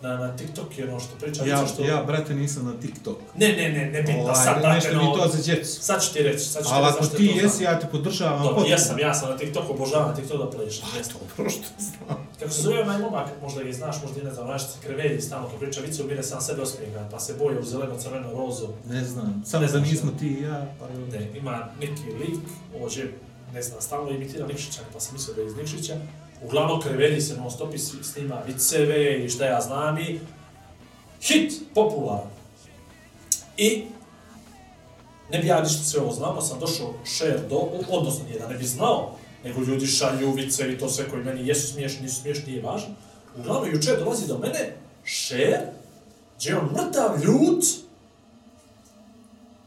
na, na TikTok je ono što priča Ja, što... ja, brate, nisam na TikTok. Ne, ne, ne, ne bitno, Ovaj, sad, brate, nešto mi no, to za djecu. sad ću ti reći, sad ću ti Ali reći ako zašto ti je to jesi, ja te podržavam. Dobro, jesam, ja sam na TikToku, obožavam TikTok da plešem, jesam. Dobro što znam. Kako se zove onaj momak, možda i znaš, možda i ne znam, se krevelji stalno kad priča vice, umire sam sebe osmijeha, pa se boje u zeleno, crveno, rozo. Ne znam, samo da znaš, nismo ti i ja, pa. Ne, ima neki lik, ovdje, ne znam, stalno imitira Nikšića, pa sam mislio da je iz Nikšića. Uglavnom krevelji se non stop snima viceve i šta ja znam i hit, popularan. I ne bi ja ništa sve ovo znamo, sam došao share do, odnosno nije da ne bi znao, nego ljudi šalju vice i to sve koji meni jesu smiješni, nisu smiješni, nije važno. Uglavnom, juče dolazi do mene share, gdje je on mrtav ljut,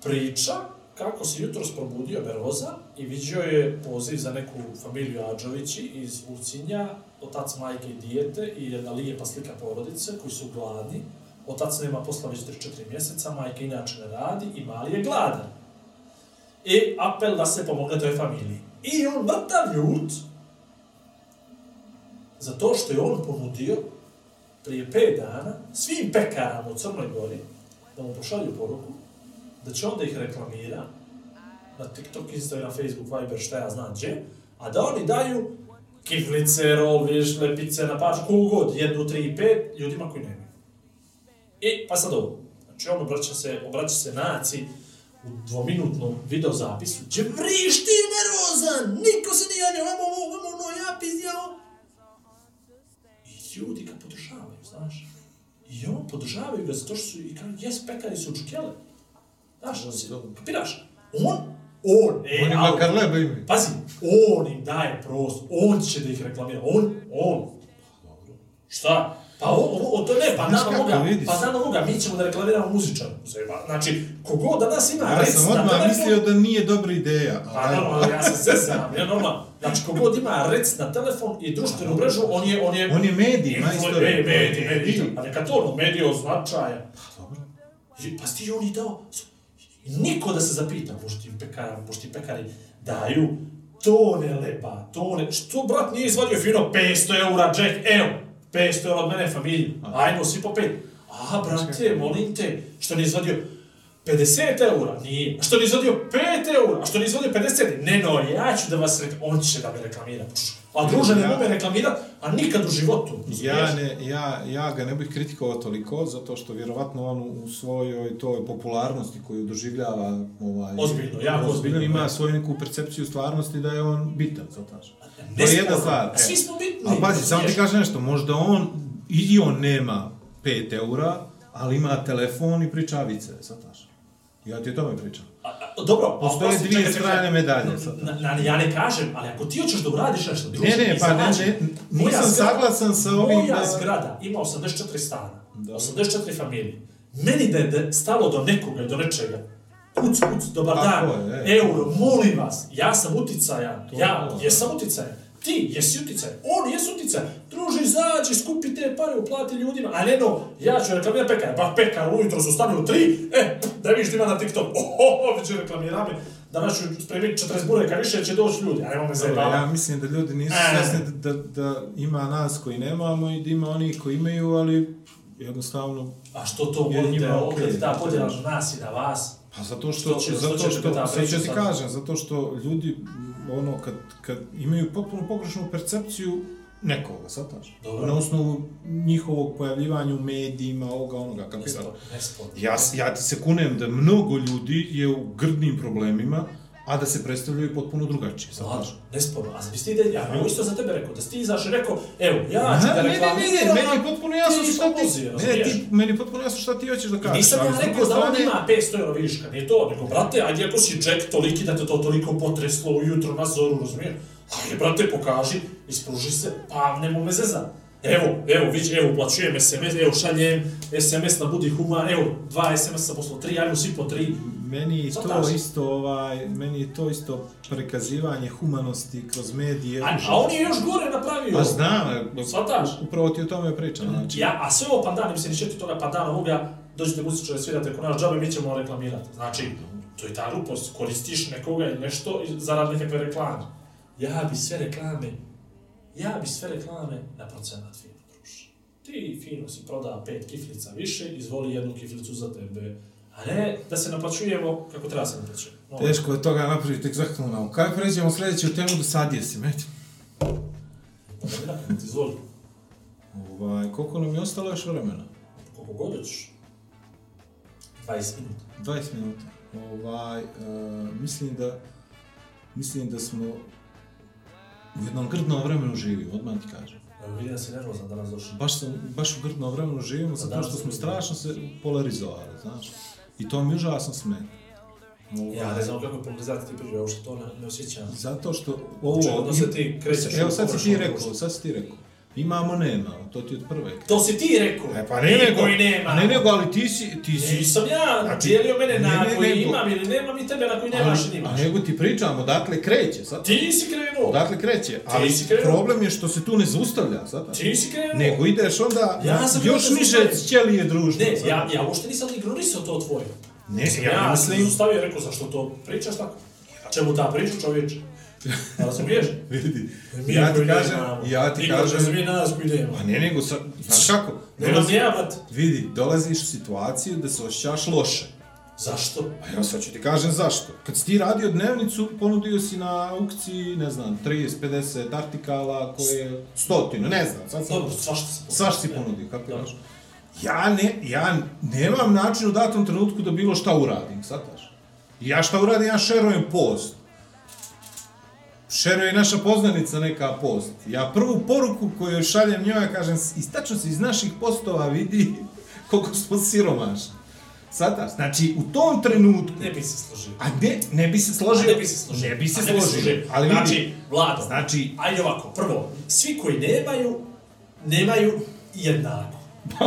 priča kako se jutros probudio nervoza i vidio je poziv za neku familiju Adžovići iz Ulcinja, otac, majke i dijete i jedna lijepa slika porodice koji su gladni. Otac nema posla već 3-4 mjeseca, majka inače ne radi i mali je gladan. I apel da se pomogne toj familiji. I on mrtav ljut zato što je on ponudio prije 5 dana svim pekarama u Crnoj Gori da mu pošalju poruku da će onda ih reklamira na TikTok, Instagram, Facebook, Viber, šta ja znam gdje, a da oni daju kiflice, roli, šlepice na pač, kogod, jednu, tri i pet, ljudima koji nemaju. I, pa sad ovo. Znači, on obraća se, obraća se naci u dvominutnom videozapisu, gdje vrišti nervozan, niko se nije javio, vamo ovo, vamo ono, ja pizdjao. I ljudi ga podržavaju, znaš. I on podržavaju ga zato što su, i kao, jes, pekari su čukele. Znaš, si, kapiraš? On, on, e, On je au, makar leba ime. Pazi, on im daje prostor, on će da ih reklamira, on, on. Šta? Pa o, o, o to ne, pa Znaš nama kako, moga, vidi pa nama moga, mi ćemo da reklamiramo muzičar. Znači, kogod danas ima Ja rec sam odmah telefon, mislio da nije dobra ideja. Pa ali- normalno, ja se zezam, ja normalno. Znači, kogod ima rec na telefon i društvenu mrežu, on je, on je... On je medij, Influ- majstore. E, medij, medij. Medij. A neka to ono, medij od značaja. Dobro. I, pa sti oni dao... Niko da se zapita, možda ti pekari, možda ti pekari daju tone leba, tone... Što, brat, nije izvadio fino 500 eura, Jack, evo, 500 eura od mene familiju, ajmo svi po pet. A, brate, molim te, što nije izvadio 50 eura, nije. A što nije izvadio 5 eura, a što nije izvadio 50, ne no, ja ću da vas reklam... On će da me reklamira. A druže ne Ja- mogu reklamirat, a nikad u životu. Ja, ne, ja, ja ga ne bih kritikovao toliko, zato što vjerovatno on u svojoj toj popularnosti koju doživljava ovaj, Ozbiljno, jako ozbiljno, ima ne. svoju neku percepciju stvarnosti da je on bitan, zataš. Ne To je jedna stvar. A svi smo bitni. Ali pazi, samo ti kažem nešto, možda on, i on nema 5 eura, ali ima telefon i pričavice, zataš. Ja ti o tome pričam. A, a, Dobro, Postoje oprosti, dvije čekaj, strane medalje sad. Na, na, ja ne kažem, ali ako ti hoćeš da uradiš nešto, druže, Ne, ne, pa ne, ne, nisam saglasan sa ovim Moja da- zgrada ima 84 stana, Da. 84 familije. Meni da je da stalo do nekoga do nečega, kuc, kuc, dobar Tako dan, je, e. euro, molim vas, ja sam uticajan, To ja je. jesam uticajan, ti jesi uticajan, on jesi uticajan, druže, izađi, skupi te pare, uplati ljudima, a ne no, ja ću reklamirati pekar, pa pekar ujutro su stane u tri, e, da vidiš da ima na TikTok, *laughs* oho, već reklamirame, danas ću spremiti 40 bureka, više će doći ljudi, ajmo me Dobro, zajebavati. ja mislim da ljudi nisu E. svjesni da, da, da ima nas koji nemamo i da ima oni koji imaju, ali jednostavno, A što to volite, njima okej. ta podjela na nas i na vas? pa zato što, Što će- što zato što, ta sad priča ću ti sad? kažem, zato što ljudi, ono, kad, kad imaju potpuno pogrešnu percepciju nekoga, sataš? Dobro. Na osnovu njihovog pojavljivanja u medijima, ovoga, onoga, nesporno. Ja, ja ti se kunem da mnogo ljudi je u grdnim problemima, a da se predstavljaju potpuno drugačije, Slažem, sataš? nesporno. A bi ti da, ja bih isto za tebe rekao, da si ti izašao i rekao, evo, ja ću Ne, da ne, ne, reklamiram, ne, meni je potpuno jasno šta ti, ne, ti, meni je potpuno jasno šta ti hoćeš da kažeš. Nisam ja rekao da on ima 500 euro viška, nije to, nego, brate, ajde ako si Jack toliki da te to toliko potreslo ujutro na zoru, razumiješ? Ajde, brate, pokaži, ispruži se, pa nemo me zeza. Evo, evo, vidiš, evo, uplaćujem SMS, evo, šaljem SMS na Budi Human, evo, dva SMS-a poslo tri, ajmo svi po tri. Meni to Shvataš? isto ovaj, meni to isto prikazivanje humanosti kroz medije. A, a on je još gore napravio. Pa znam, Shvataš? upravo ti o tome pričam, znači. Ja, a sve ovo pandan, mislim, ni četiri toga pandana ovoga, dođete muzičare svirate kod nas džabe, mi ćemo reklamirati. Znači, to je ta glupost, koristiš nekoga ili nešto zarad nekakve reklame. Ja bi sve reklame, ja bi sve reklame na procenat fino druže. Ti fino si prodao pet kiflica više, izvoli jednu kiflicu za tebe. A ne da se naplaćujemo kako treba se naplaćujemo. No, Teško je toga napraviti egzaktnu nauku. Kaj pređemo sljedeću temu do sad jesi, meti? da mi napraviti, izvoli. Ovaj, koliko nam je ostalo još vremena? Koliko god hoćeš. 20 minuta. 20 minuta. Ovaj, uh, mislim da mislim da smo u jednom grdnom vremenu živimo, odmah ti kažem. Vidim da si nervozan danas došao. Baš, sam, baš u grdnom vremenu živimo, zato što smo strašno se polarizovali, znaš. I to mi užasno smeta. Ovaj, Ja ne znam kako je polarizacija ti priča, ja uopšte to ne, ne osjećam. Zato što ovo... Čekaj, da se ti krećeš Evo sad si ti rekao, sad si ti rekao. Imamo, nemamo, to ti od prve. To si ti rekao. E pa ne nego, koji nema. ne nego, ali ti si, ti si... Nisam ja Znači, dijelio mene na ne, ne, koji nego- imam ili nemam i tebe na koji nemaš ali, i a nimaš. nego ti pričam, odakle kreće, sad. Ti si krenuo. Odakle kreće, ali problem je što se tu ne zaustavlja, sad. Ti si krenuo. Nego ideš onda Ja sam još niže ćelije društva. Ne, ja, ja uopšte nisam ignorisao to tvoje. Ne, Sam ja ja mislim- sam stavio i rekao, zašto to pričaš tako? Čemu ta priča čovječe? Razumiješ? *laughs* Vidi, Mi ja ti kažem, ja ti kažem, razumije nas koji nemamo. pa ne nego, sad, znaš kako? Nemam Dolazi- ja. Vidi, dolaziš u situaciju da se osjećaš loše. Zašto? A ja sad ću ti kažem zašto. Kad si ti radio dnevnicu, ponudio si na aukciji, ne znam, 30, 50 artikala koje, stotinu, ne znam, sad sam... Dobro, svašta se Svaš si Ne. ponudio, kapiraš? Dobro. Ja, ne, ja nemam način u datom trenutku da bilo šta uradim, sataš? Ja šta uradim, ja šerujem post. Šeruje naša poznanica neka post. Ja prvu poruku koju šaljem njoj, ja kažem, iz, tačno se iz naših postova vidi koliko smo siromašni. Sataš, znači u tom trenutku, Ne bi se složio. a ne, ne bi se A složio, ne bi se složio. ne bi se A složio, ali znači, vidi, Vlado, znači, ajde ovako, prvo, svi koji nemaju, nemaju jednako. *laughs*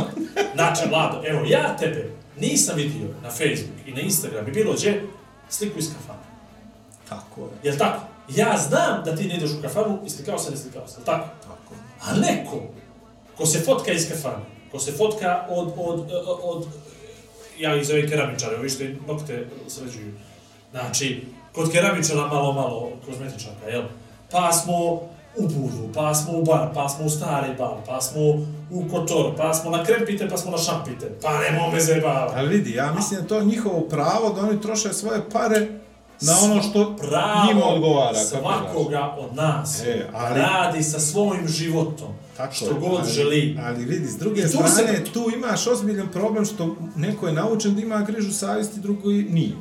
Znači, Vlado, evo, ja tebe nisam vidio na Facebook i na Instagram i bilo gdje sliku iz kafana. tako je, Jel tako? Ja znam da ti ne ideš u kafanu i slikao se, ne slikao se, tako? tako. A neko ko se fotka iz kafana, ko se fotka od, od, od, od ja ih zovem keramičare, ovi što im nokte sređuju. Znači, kod keramičara malo, malo kozmetičarka, jel? Pa smo u Budu, pa smo u bar, pa smo u stari bar, pa smo u Kotor, pa smo na krempite, pa smo na šampite, pa nemo me zajebavati. Ali vidi, ja mislim da je to njihovo pravo da oni troše svoje pare na ono što Pravo njima odgovara. svakoga od nas E, ali- radi sa svojim životom, Tako što je, god ali, želi. Ali vidi, s druge I tu strane, se- tu imaš ozbiljan problem što neko je naučen da ima križu savjesti, drugo i nije.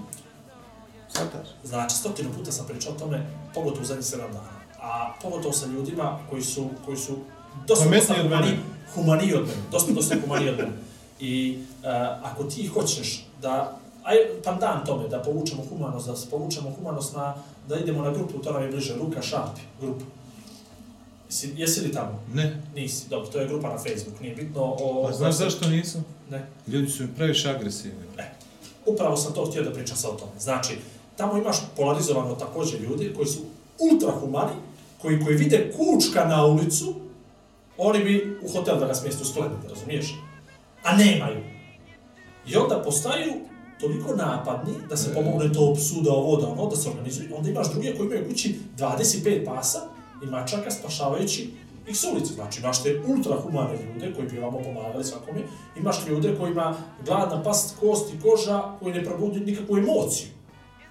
Svataš? Znači, stotinu puta sam pričao o tome, pogotovo u zadnjih 7 dana. A pogotovo sa ljudima koji su, koji su dosta, dosta od mene. humani, humaniji od mene. Dosta, dosta humaniji od mene. I uh, ako ti hoćeš da, aj pandan tome, da povučemo humanost, da povučemo humanost na, da idemo na grupu, to nam je bliže, Ruka Šapi, grupa. Jesi, jesi li tamo? Ne. Nisi, dobro, to je grupa na Facebook, nije bitno o... Pa znaš zašto nisam? Ne. Ljudi su mi previše agresivni. Upravo sam to htio da pričam sa o tome. Znači, tamo imaš polarizovano također ljudi koji su ultrahumani, koji, koji vide kučka na ulicu, oni bi u hotel da ga smjeste u Splendid, razumiješ? A nemaju. I onda postaju toliko napadni da se pomogne to psuda, ovo da ono, da se organizuju. Onda imaš druge koji imaju kući 25 pasa i mačaka spašavajući ih s ulice. Znači imaš te ultrahumane ljude koji bi vamo pomagali svakome. Imaš ljude koji ima gladna past, kost i koža koji ne probudio nikakvu emociju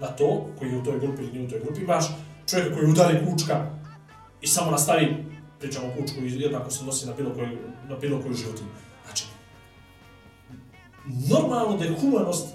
na to, koji je u toj grupi ili nije u toj grupi. Imaš čovjeka koji udari kučka i samo nastavi pričamo kučku i jednako se nosi na bilo koju, na bilo koju životinju. Znači, normalno da je humanost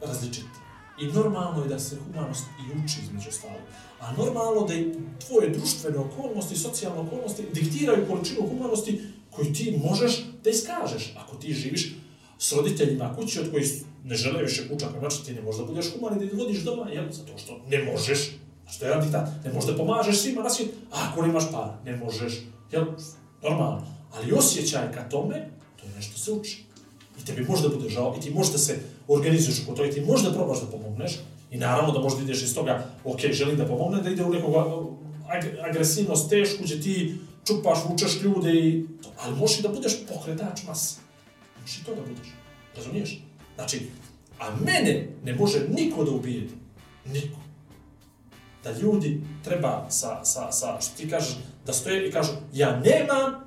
različita. I normalno je da se humanost i uči između ostalog. A normalno da i tvoje društvene okolnosti, socijalne okolnosti diktiraju količinu humanosti koju ti možeš da iskažeš. Ako ti živiš s roditeljima kući od kojih ne žele više kućaka, znači ti ne možeš da budeš human i da ih vodiš doma, jel? Zato što ne možeš. Što je jedan diktat. Ne možeš da pomažeš svima na svijet, ako nemaš para. Ne možeš. Jel? Normalno. Ali osjećaj ka tome, to je nešto se uči. I tebi može da bude žao, i ti možeš da se organizuješ oko toga, i ti možeš da probaš da pomogneš, i naravno da možda ideš iz toga, ok, želim da pomogne, da ide u neku ag agresivnost tešku, gdje ti čupaš, vučeš ljude i to, ali možeš da budeš pokretač mase. Možeš i to da budeš. Razumiješ? Znači, a mene ne može niko da ubije. Niko. Da ljudi treba sa, sa, sa, što ti kažeš, da stoje i kažu, ja nemam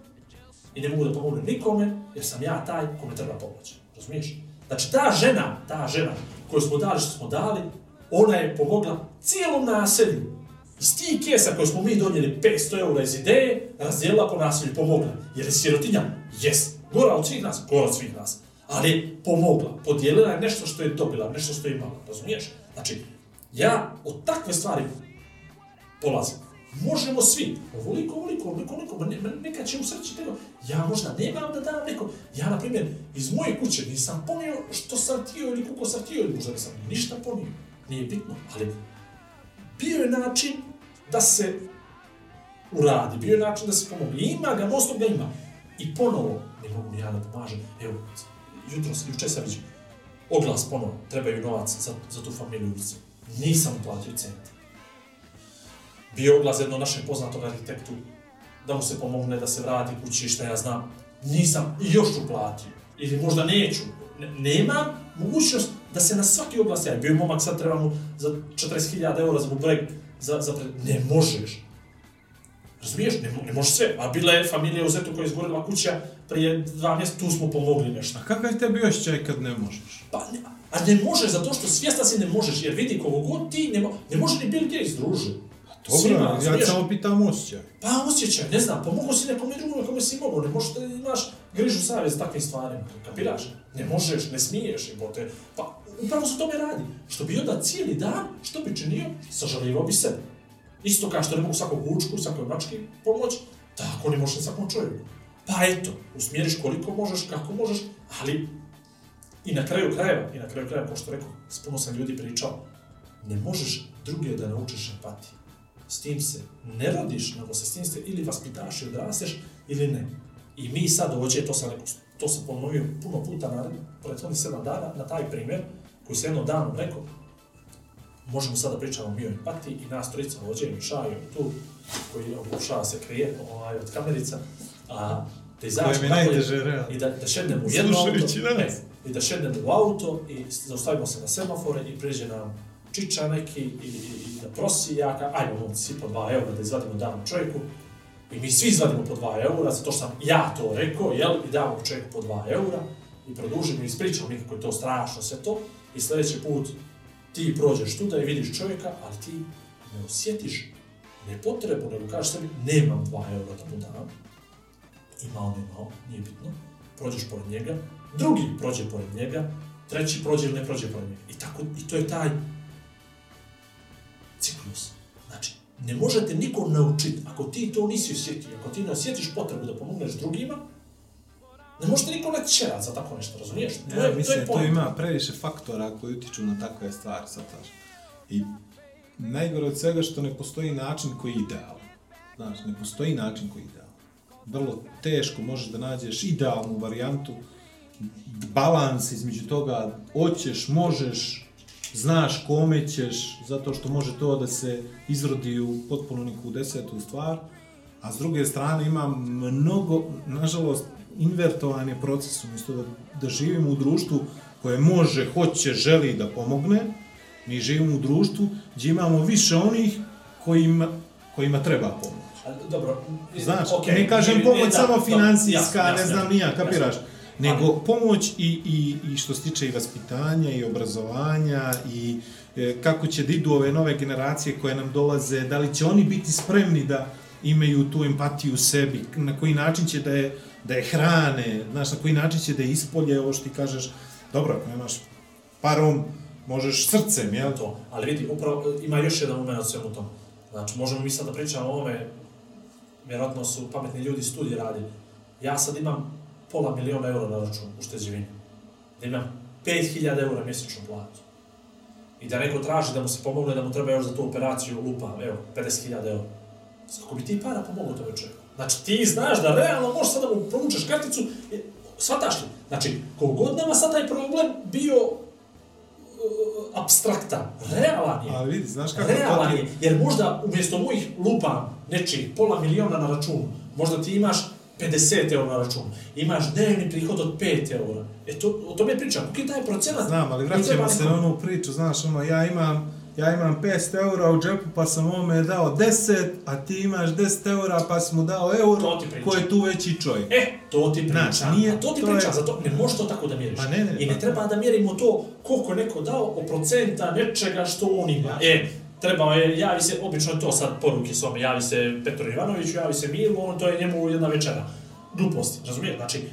i ne mogu da pomognem nikome, jer sam ja taj kome treba pomoći. Razumiješ? Znači, ta žena, ta žena koju smo dali, što smo dali, ona je pomogla cijelom naselju. Iz tih kesa koje smo mi donijeli 500 eura iz ideje, razdijelila po naselju, pomogla. Jer je sirotinja? Jes. Gora od svih nas? Gora od svih nas. Ali pomogla. Podijelila je nešto što je dobila, nešto što je imala. Razumiješ? Znači, ja od takve stvari polazim. Možemo svi, ovoliko, ovoliko, ovoliko, ovoliko, ne, neka će usreći tego. Ja možda nemam da dam neko. Ja, na primjer, iz moje kuće nisam ponio što sam tio ili koliko sam tio, ili možda nisam ništa ponio. Nije bitno, ali bio je način da se uradi, bio je način da se pomogne. Ima ga, non ga ima. I ponovo, ne mogu ja da pomažem, evo, jutro, juče sam vidio, oglas ponovo, trebaju novac za, za tu familiju. Nisam uplatio centi bio oglas jedno našem poznatom arhitektu da mu se pomogne da se vrati kući, šta ja znam. Nisam i još uplatio. Ili možda neću. Ne, nema mogućnost da se na svaki oglas javi. Bio je momak, sad treba mu za 40.000 eura za bubreg, za, za pred... Ne možeš. Razumiješ? Ne, ne možeš sve. A bila je familija u Zetu koja je izgorila kuća prije dva mjesta, tu smo pomogli nešto. A kakav je tebi osjećaj kad ne možeš? Pa ne, a ne možeš zato što svjesna si ne možeš, jer vidi kogo god ti ne, mo ne može ni Bill Gates druži. Dobro, ja smiješ. samo pitam osjećaj. Pa osjećaj, ne znam, pomogao si nekome drugome kome si mogao, ne možeš da imaš grižu savjest s takvim stvarima, kapiraš? Ne možeš, ne smiješ, bote. Pa upravo se tome radi. Što bi onda cijeli dan, što bi činio, sažalivao bi sebe. Isto kao što ne mogu svakog vučku, svakoj mački pomoć, tako ne može svakom čovjeku. Pa eto, usmjeriš koliko možeš, kako možeš, ali i na kraju krajeva, i na kraju krajeva, kao što rekao, s puno sam ljudi pričao, ne možeš druge da naučiš empatiju s tim se ne rodiš, nego se s tim se ili vaspitaš i odrasteš, ili ne. I mi sad ovdje, to sam, to sam ponovio puno puta na prethodnih sedam dana, na taj primjer, koji se jednom danom rekao, možemo sada pričamo mi o empatiji i nas trojica ovdje, i Šaju tu, koji pokušava se krije ovaj, od kamerica, a da napolje i da, da šednemo u jedno auto, ne, i da šednemo u auto i zaustavimo se na semafore i priđe nam čiča neki i, i, i da prosi jaka, ajmo on svi po 2 eura da izvadimo damo čovjeku. I mi svi izvadimo po 2 eura, zato što sam ja to rekao, jel, i damo čovjeku po 2 eura i produžimo i ispričamo mi kako je to strašno sve to i sljedeći put ti prođeš tu da i vidiš čovjeka, ali ti ne osjetiš nepotrebu, nego kažeš sebi, nemam 2 eura da mu dam. Imao, nemao, nije bitno. Prođeš pored njega, drugi prođe pored njega, treći prođe ili ne prođe pored njega. I tako, i to je taj ciklus. Znači, ne možete nikom naučiti, ako ti to nisi osjetio, ako ti ne osjetiš potrebu da pomogneš drugima, ne možete nikom ne čerat za tako nešto, razumiješ? To, ja, je, mislim, to, je to ima previše faktora koji utiču na takve stvari, sad I najgore od svega što ne postoji način koji je idealan. Znaš, ne postoji način koji je idealan. Vrlo teško možeš da nađeš idealnu varijantu, balans između toga, hoćeš, možeš, znaš kome ćeš, zato što može to da se izrodi u potpuno neku desetu stvar, a s druge strane ima mnogo, nažalost, invertovan je proces, umjesto da, da živimo u društvu koje može, hoće, želi da pomogne, mi živimo u društvu gdje imamo više onih kojima, kojima treba pomoć. A, dobro, Znaš, okay, ne kažem pomoć ne, samo financijska, ne znam nija, kapiraš? Jasno nego pomoć i, i, i što se tiče i vaspitanja i obrazovanja i e, kako će da idu ove nove generacije koje nam dolaze, da li će oni biti spremni da, imaju tu empatiju u sebi, na koji način će da je, da je hrane, znaš, na koji način će da je ispolje, ovo što ti kažeš, dobro, ako nemaš parom, možeš srcem, jel? to. Ali vidi, upravo ima još jedan moment od svemu tom. Znači, možemo mi sad da pričamo o ovome, vjerojatno su pametni ljudi studije radili. Ja sad imam pola miliona eura na računu u šteđevini. Da imam 5000 eura mjesečnu platu. I da neko traži da mu se pomogne, da mu treba još za tu operaciju lupa, evo, 50.000 eura. Kako bi ti para pomogao tome čovjeku? Znači, ti znaš da realno možeš sad da mu provučeš karticu, e, shvataš li? Znači, kogod nama sad taj problem bio uh, abstraktan, realan je. Ali vidi, znaš kako Realan je, jer možda umjesto mojih lupa nečih pola miliona na računu, možda ti imaš 50 eura na računu, imaš dnevni prihod od 5 eura. E to, o tome pričam, je taj procenat? Znam, ali koji vraćamo se na onu priču, znaš, ono, ja imam, ja imam 500 eura u džepu, pa sam ovome dao 10, a ti imaš 10 eura, pa si mu dao euro, ko je tu veći čovjek. E, to ti pričam. Znači, nije- to ti to pričam, je- zato ne možeš to tako da mjeriš. Pa ne, ne, I ne pa- treba da mjerimo to koliko neko dao o procenta nečega što on ima. E, trebao je, javi se, obično to sad poruke s ome, javi se Petru Ivanoviću, javi se Milu, on to je njemu jedna večera. Gluposti, razumiješ? Znači,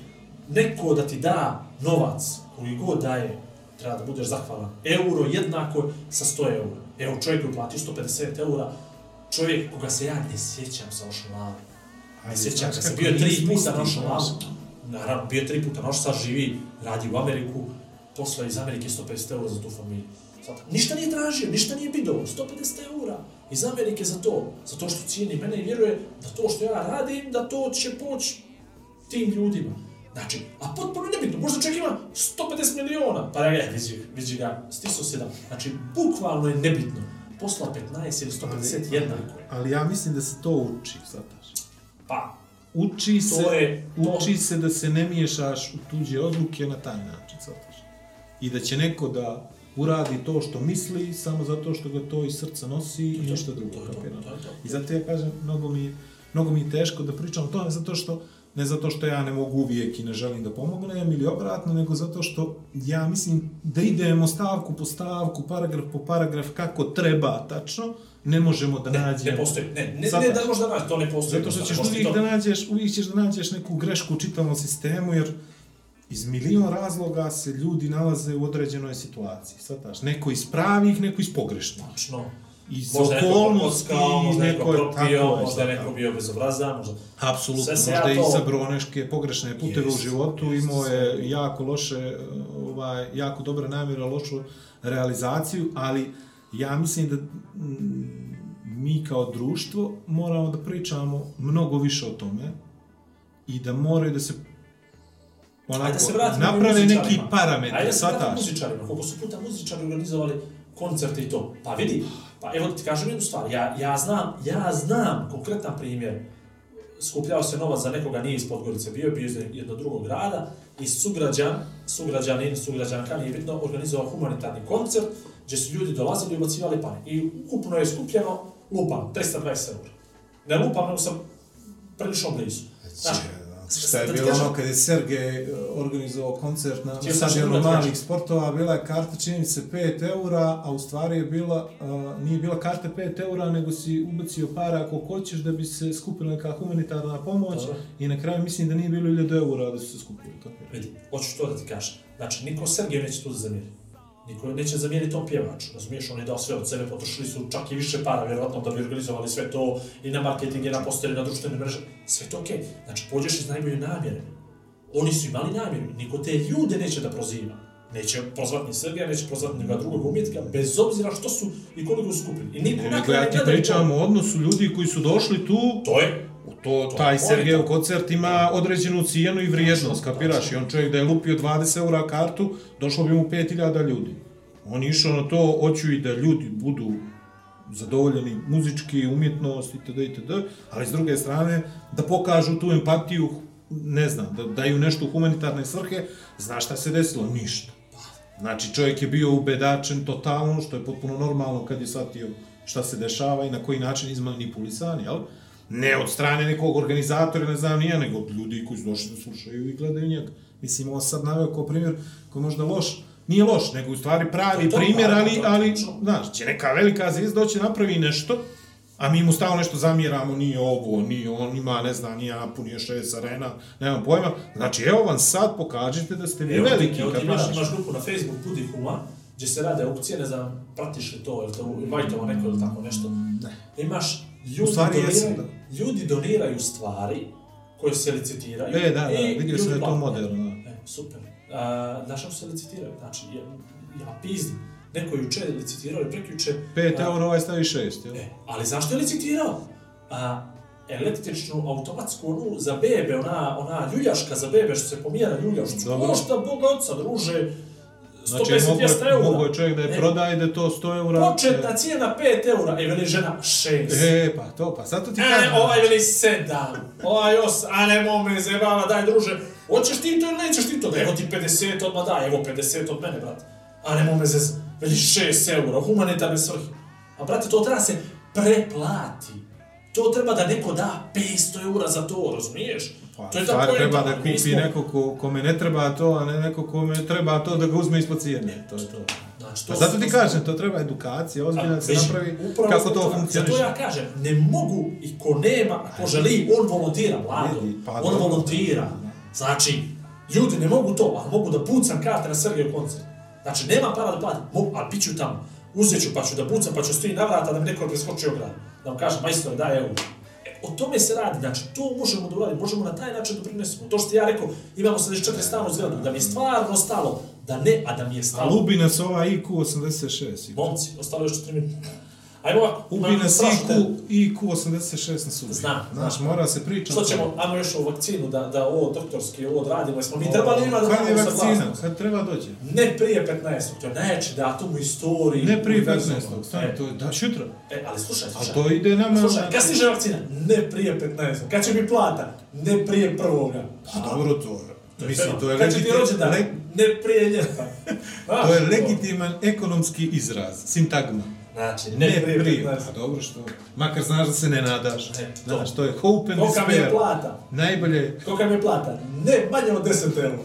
neko da ti da novac, koji god daje, treba da budeš zahvalan. Euro jednako sa 100 eura. Evo, čovjek koji plati 150 eura, čovjek koga se ja ne sjećam sa Ošalavom. Ne sjećam kad sam bio tri puta na. Ošalavu. Naravno, bio tri puta noš, sad živi, radi u Ameriku, posla iz Amerike 150 eura za tu familiju. Ništa nije tražio, ništa nije bidovo, 150 eura iz Amerike za to, za to što cijeni mene i vjeruje da to što ja radim, da to će poći tim ljudima. Znači, a potpuno nebitno, možda čovjek ima 150 miliona, pa ja vidi, vidi ga, stiso 7. Znači, bukvalno je nebitno. Posla 15 ili 150 jednako. je. Ali ja mislim da se to uči, sataš. Pa, Uči se, To je- to- uči se da se ne miješaš u tuđe odluke na taj način, sataš. I da će neko da uradi to što misli, samo zato što ga to iz srca nosi i to, ništa drugo, to to, to to. I zato ja kažem, mnogo mi, mnogo mi je teško da pričam o tome, zato što, ne zato što ja ne mogu uvijek i ne želim da pomognem ili obratno, nego zato što ja mislim da idemo stavku po stavku, paragraf po paragraf, kako treba tačno, ne možemo da Ne, nađemo. ne postoji, ne, ne, Zato- ne da možda naći, to ne postoji. Zato što ćeš uvijek to- da nađeš, uvijek ćeš da nađeš neku grešku u čitavom sistemu, jer iz milion razloga se ljudi nalaze u određenoj situaciji. Svataš, neko iz pravih, neko iz pogrešnih. Točno. Iz Možda neko okolnosti, pokockao, možda neko neko je- propio, tako možda je neko bio bez obraza, možda... Apsolutno, Sve se možda ja to- izabrao neške pogrešne puteve u životu, jest, imao je jako loše, ovaj, jako dobre namjere, lošu realizaciju, ali ja mislim da mi kao društvo moramo da pričamo mnogo više o tome i da moraju da se onako, Ajde da se vratimo naprave neki parametri, Ajde da se vratimo muzičarima. Koliko su puta muzičari organizovali koncerte i to. Pa vidi, pa evo da ti kažem jednu stvar. Ja, ja znam, ja znam konkretan primjer. Skupljao se novac za nekoga, nije iz Podgorice bio, bio iz jednog drugog grada i sugrađan, sugrađanin, sugrađanka, nije bitno, organizovao humanitarni koncert gdje su ljudi dolazili i ubacivali pare. I ukupno je skupljeno, lupam, 320 eura. Ne lupam, nego sam prilično blizu. Znaš, Šta je da bilo ono kad je Sergej eh, organizovao koncert na stadionu malih sportova, bila je karta čini mi se 5 eura, a u stvari je bila, uh, nije bila karta 5 eura, nego si ubacio para ako hoćeš da bi se skupila neka humanitarna pomoć Dobro. i na kraju mislim da nije bilo 1000 eura da su se skupili. Vidi, hoću to da ti kažem. Znači, niko Sergej neće tu da zamjeri. Niko neće zamjeriti tom pjevaču, razumiješ, on je dao sve od sebe, potrošili su čak i više para, vjerojatno, da bi organizovali sve to, i na marketing, i na posteri, na društvene mreže, sve to okej. Znači, pođeš iz najbolje namjere. Oni su imali namjeru, niko te ljude neće da proziva. Neće prozvati ni Sergeja, neće prozvati ni drugog umjetnika, bez obzira što su i koliko skupili. I niko na Nego ja ne ti i pričam o odnosu ljudi koji su došli tu, To je, to, To- taj Sergejev to. koncert ima određenu cijenu i vrijednost, Tačno, kapiraš? tačno. I on čovjek da je lupio 20 eura kartu, došlo bi mu 5000 ljudi. On je išao na to, hoću i da ljudi budu zadovoljeni muzički, umjetnost itd. itd. Ali s druge strane, da pokažu tu empatiju, ne znam, da daju nešto u humanitarne svrhe, znaš šta se desilo? Ništa. Znači, čovjek je bio ubedačen totalno, što je potpuno normalno kad je shvatio šta se dešava i na koji način izmanipulisan, jel? Ne od strane nekog organizatora, ne znam nije, nego od ljudi koji su došli da slušaju i gledaju njega. Mislim, ovo sad naveo kao primjer koji je možda loš, nije loš, nego u stvari pravi To to, primjer, ali, to je ali, znaš, će neka velika zvijezda doći napravi nešto A mi mu stalno nešto zamjeramo, nije ovo, nije on, ima, ne znam, nije napunio šest arena, nemam pojma. Znači, evo vam sad pokažite da ste vi Evo veliki evo ti imaš, imaš grupu na Facebook Budi Huma, gdje se rade aukcije, ne znam, pratiš li to, ili to invajtovo neko ili tako nešto. Ne. Imaš, U ljudi, stvari doniraju, jesam, ljudi doniraju stvari koje se licitiraju. E, da, da, vidio sam da je to moderno, da. E, super. A, znaš kako se licitiraju? Znači, ja, ja pizdim. Neko je juče licitirao i prekjuče. 5 a, eura, ovaj stavi 6, jel? E, ali zašto je licitirao? A, električnu, automatsku, onu, za bebe, ona, ona ljuljaška za bebe, što se pomjera ljuljašcu. Košta Boga oca, druže, 150-200 Znači, mogo je, eura. mogo je čovjek da je E, prodaje i da to 100 eura. Početna cijena 5 eura, e, veli žena 6. E, pa to, pa sad to ti E, kažem. ovaj veli 7, ovaj 8, a ne me zebava, daj druže, hoćeš ti to ili nećeš ti to? Evo ti 50 odmah daj, evo 50 od mene, brate. A ne me zez, veli 6 eura, humanitarne svrhe. A brate, to treba se preplati. To treba da neko da 500 eura za to, razumiješ? Pa, to je stvar treba da kupi smo- neko ko, kome ne treba to, a ne neko kome treba to da ga uzme ispod cijene. To je to. Znači, Pa to zato su- ti kažem, to treba edukacija, ozbiljno da se napravi kako to funkcioniše. Zato ja kažem, ne mogu i ko nema, ko želi, on volontira. Vidi, pa on volontira. Znači, ljudi ne mogu to, ali mogu da pucam karte na Sergeju koncert. Znači, nema para da platim, mogu, ali bit ću tamo. Uzet ću pa ću da pucam, pa ću stoji na vrata da mi neko preskoči ograd. Da vam kažem, majstore, daj evo. O tome se radi, znači, to možemo da uradimo, možemo na taj način da prinesemo. To što ja rekao, imamo 74 stanu zgradu, da mi je stvarno stalo, da ne, a da mi je A stalo. lubi nas ova IQ 86. Momci, ostalo još 4 minuta. Ajmo ovako, Ubi imam nas strašnu temu. IQ, IQ 86 nas ubi. Znam, Znaš, mora se pričati. Što ćemo, ajmo još o vakcinu, da, da ovo doktorski, ovo odradimo, jesmo mi trebali ima da Kad je vakcina? Kad treba doći? Ne prije 15. To je najjači datum u istoriji. Ne prije univerzuma. 15. Stani, to je da šutra. e, ali slušaj, A slušaj. to ide nama... Slušaj, kad stiže vakcina? Ne prije 15. Kad će mi plata? Ne prije prvoga. Pa dobro, to. Mislim, to je Kad će ti legiti- rođendan? le- Ne prije ljeta. *laughs* To je legitiman ekonomski izraz, sintagma. Znači, ne, Ne prije prije. 15. A dobro što, makar znaš da se ne nadaš. E, to. Znaš, to je hope and Kolika mi je despair. plata? Najbolje, Kolika mi je plata? Ne, manje od 10 eura.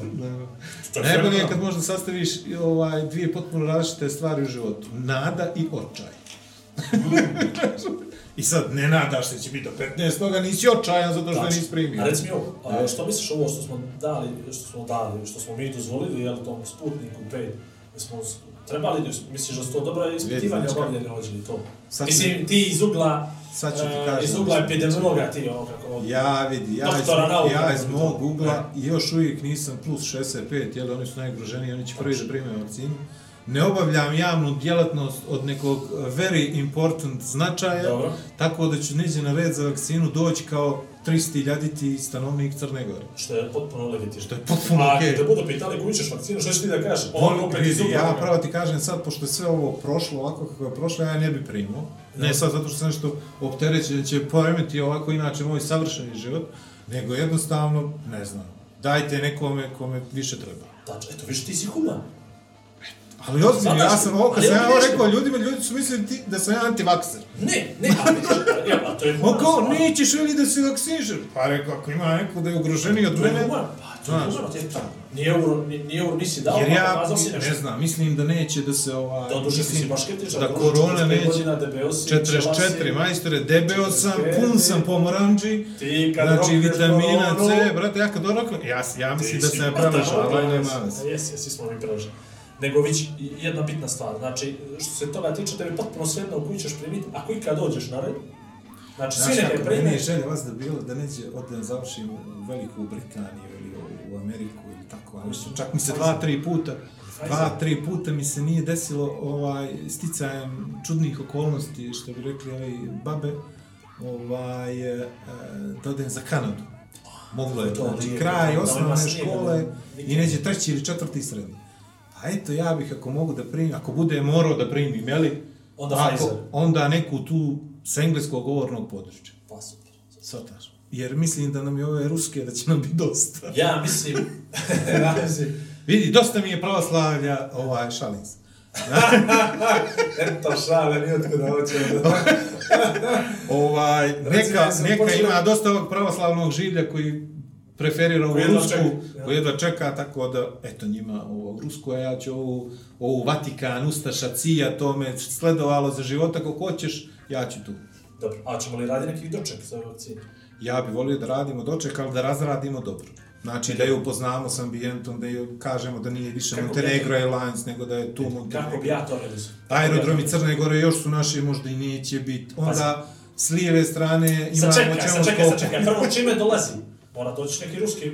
To je najbolje je kad možda sastaviš ovaj, dvije potpuno različite stvari u životu. Nada i očaj. *laughs* I sad ne nadaš se će biti do 15 toga, nisi očajan zato što Tačno. nisi primio. A reci mi ovo, a što misliš ovo što smo dali, što smo dali, što smo mi dozvolili, jel, tom Sputniku 5, da smo s- trebali, misliš da su to dobra ispitivanja obavljene ovdje to? Sad Mislim, ti iz ugla, Sad ću ti e, kažem. iz ugla epidemiologa ti, ono kako... Ja vidi, ja iz, nauka, ja iz mog ugla i još uvijek nisam plus 65, jel oni su najugroženiji, oni će prvi da prime vakcinu. Ne obavljam javnu djelatnost od nekog uh, very important značaja, Dobro. tako da ću neđe na red za vakcinu doći kao 300.000 stanovnik Crne Gore. Što je potpuno legitimno. Što je potpuno A okej. kad te budu pitali koju ćeš vakcinu, što ćeš ti da kažeš? Ovo opet Vidi, ja pravo ti kažem sad, pošto je sve ovo prošlo ovako kako je prošlo, ja ne bi primao. Ne sad zato što sam nešto opterećen, će poremeti ovako inače moj savršeni život, nego jednostavno, ne znam, dajte nekome kome više treba. Tačno, eto, viš, ti si human. Ali ozbiljno, ja sam ovo, kad sam ja ovo rekao ljudima, ljudi su mislili ti, da sam ja antivakser. Ne, ne, ja, a to je human. kao, nećeš li da si vakcinišer? Pa rekao, ako ima neko da je ugroženiji od mene, pa to je Znaš, human, to je Nije euro, ni- ni euro nisi dao, jer pa ja, ne znam, mislim da neće da se ovaj... Da, ti si bašketičar, Da korona 45 neće... godina, debeo si, čela 44, si. majstore, debeo sam, 45. pun sam pomoranđi, znači vitamina C, brate, ja kad oroknem, ja, ja mislim da se ne mrtav, preležao, ali nema jes, veze. Jes, jes, svi smo mi preležali. Nego već jedna bitna stvar, znači, što se toga tiče, tebi potpuno svejedno u koju ćeš primiti, ako ikad dođeš na red, znači, svi neke kako, meni je prime, želja vas da bilo da neće odem završim u Veliku Britaniju ili u, Ameriku ili tako, ali što čak mi se dva, tri puta, dva, tri puta mi se nije desilo ovaj, sticajem čudnih okolnosti, što bi rekli ovi babe, ovaj, e, da odem za Kanadu. Moglo je znači kraj da, osnovne škole i neđe treći ili četvrti srednji. A eto, ja bih ako mogu da primim, ako bude morao da primim, jeli? Onda ako, Pfizer. Onda neku tu sa engleskog govornog područja. pa super. Svataš. Jer mislim da nam je ove ruske, da će nam biti dosta. Ja mislim, *laughs* ja mislim, Vidi, dosta mi je pravoslavlja, ovaj, šalim se. *laughs* eto šale, nije otko da hoće. *laughs* Ovaj, neka, neka ima dosta ovog pravoslavnog življa koji preferira ovu jedva rusku, čeka, ja. jedva čeka, tako da, eto njima ovo rusku, a ja ću ovu, ovu Vatikan, Ustaša, Cija, to me sledovalo za života, kako hoćeš, ja ću tu. Dobro, a ćemo li raditi neki doček za ove vakcine? Ja bi volio da radimo doček, ali da razradimo dobro. Znači da je upoznamo s ambijentom, da je kažemo da nije više Kako Montenegro Airlines, nego da je tu Kako bi Montenegro. ja to realizio? Aerodromi Crne Gore još su naši, možda i neće biti. Onda s lijeve strane imamo Sačekaj, sačekaj, sačekaj, prvo čime dolazi? Mora doći neki ruski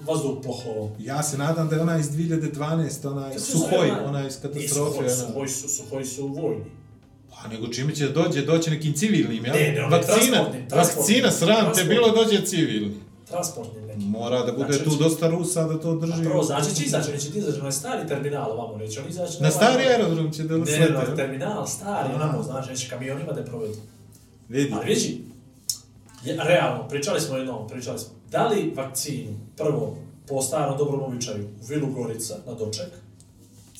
vazduhoplov. Ja se nadam da je ona iz 2012, onaj Kako se Suhoj, ona iz katastrofe. Ona. Suhoj, su, Suhoj su vojni. Pa nego čime će dođe, doći nekim civilnim, jel? Ne, ne, onaj vakcina, transportnim, transportnim. vakcina, sram te bilo dođe civilni. Transportni neki. Mora da bude Znači, tu dosta Rusa da to drži. Prvo, znači će izaći, neće ti izaći na stari terminal ovamo, neće on izaći Na ovaj- stari aerodrom će da Ne, slete. na jel? terminal, stari, onamo, znaš, neće kamionima da je provedu. Vidi. Ali vidi, je, realno, pričali smo jednom, pričali smo, da li vakcinu, prvo, po starom dobrom običaju, u Vilu Gorica na doček,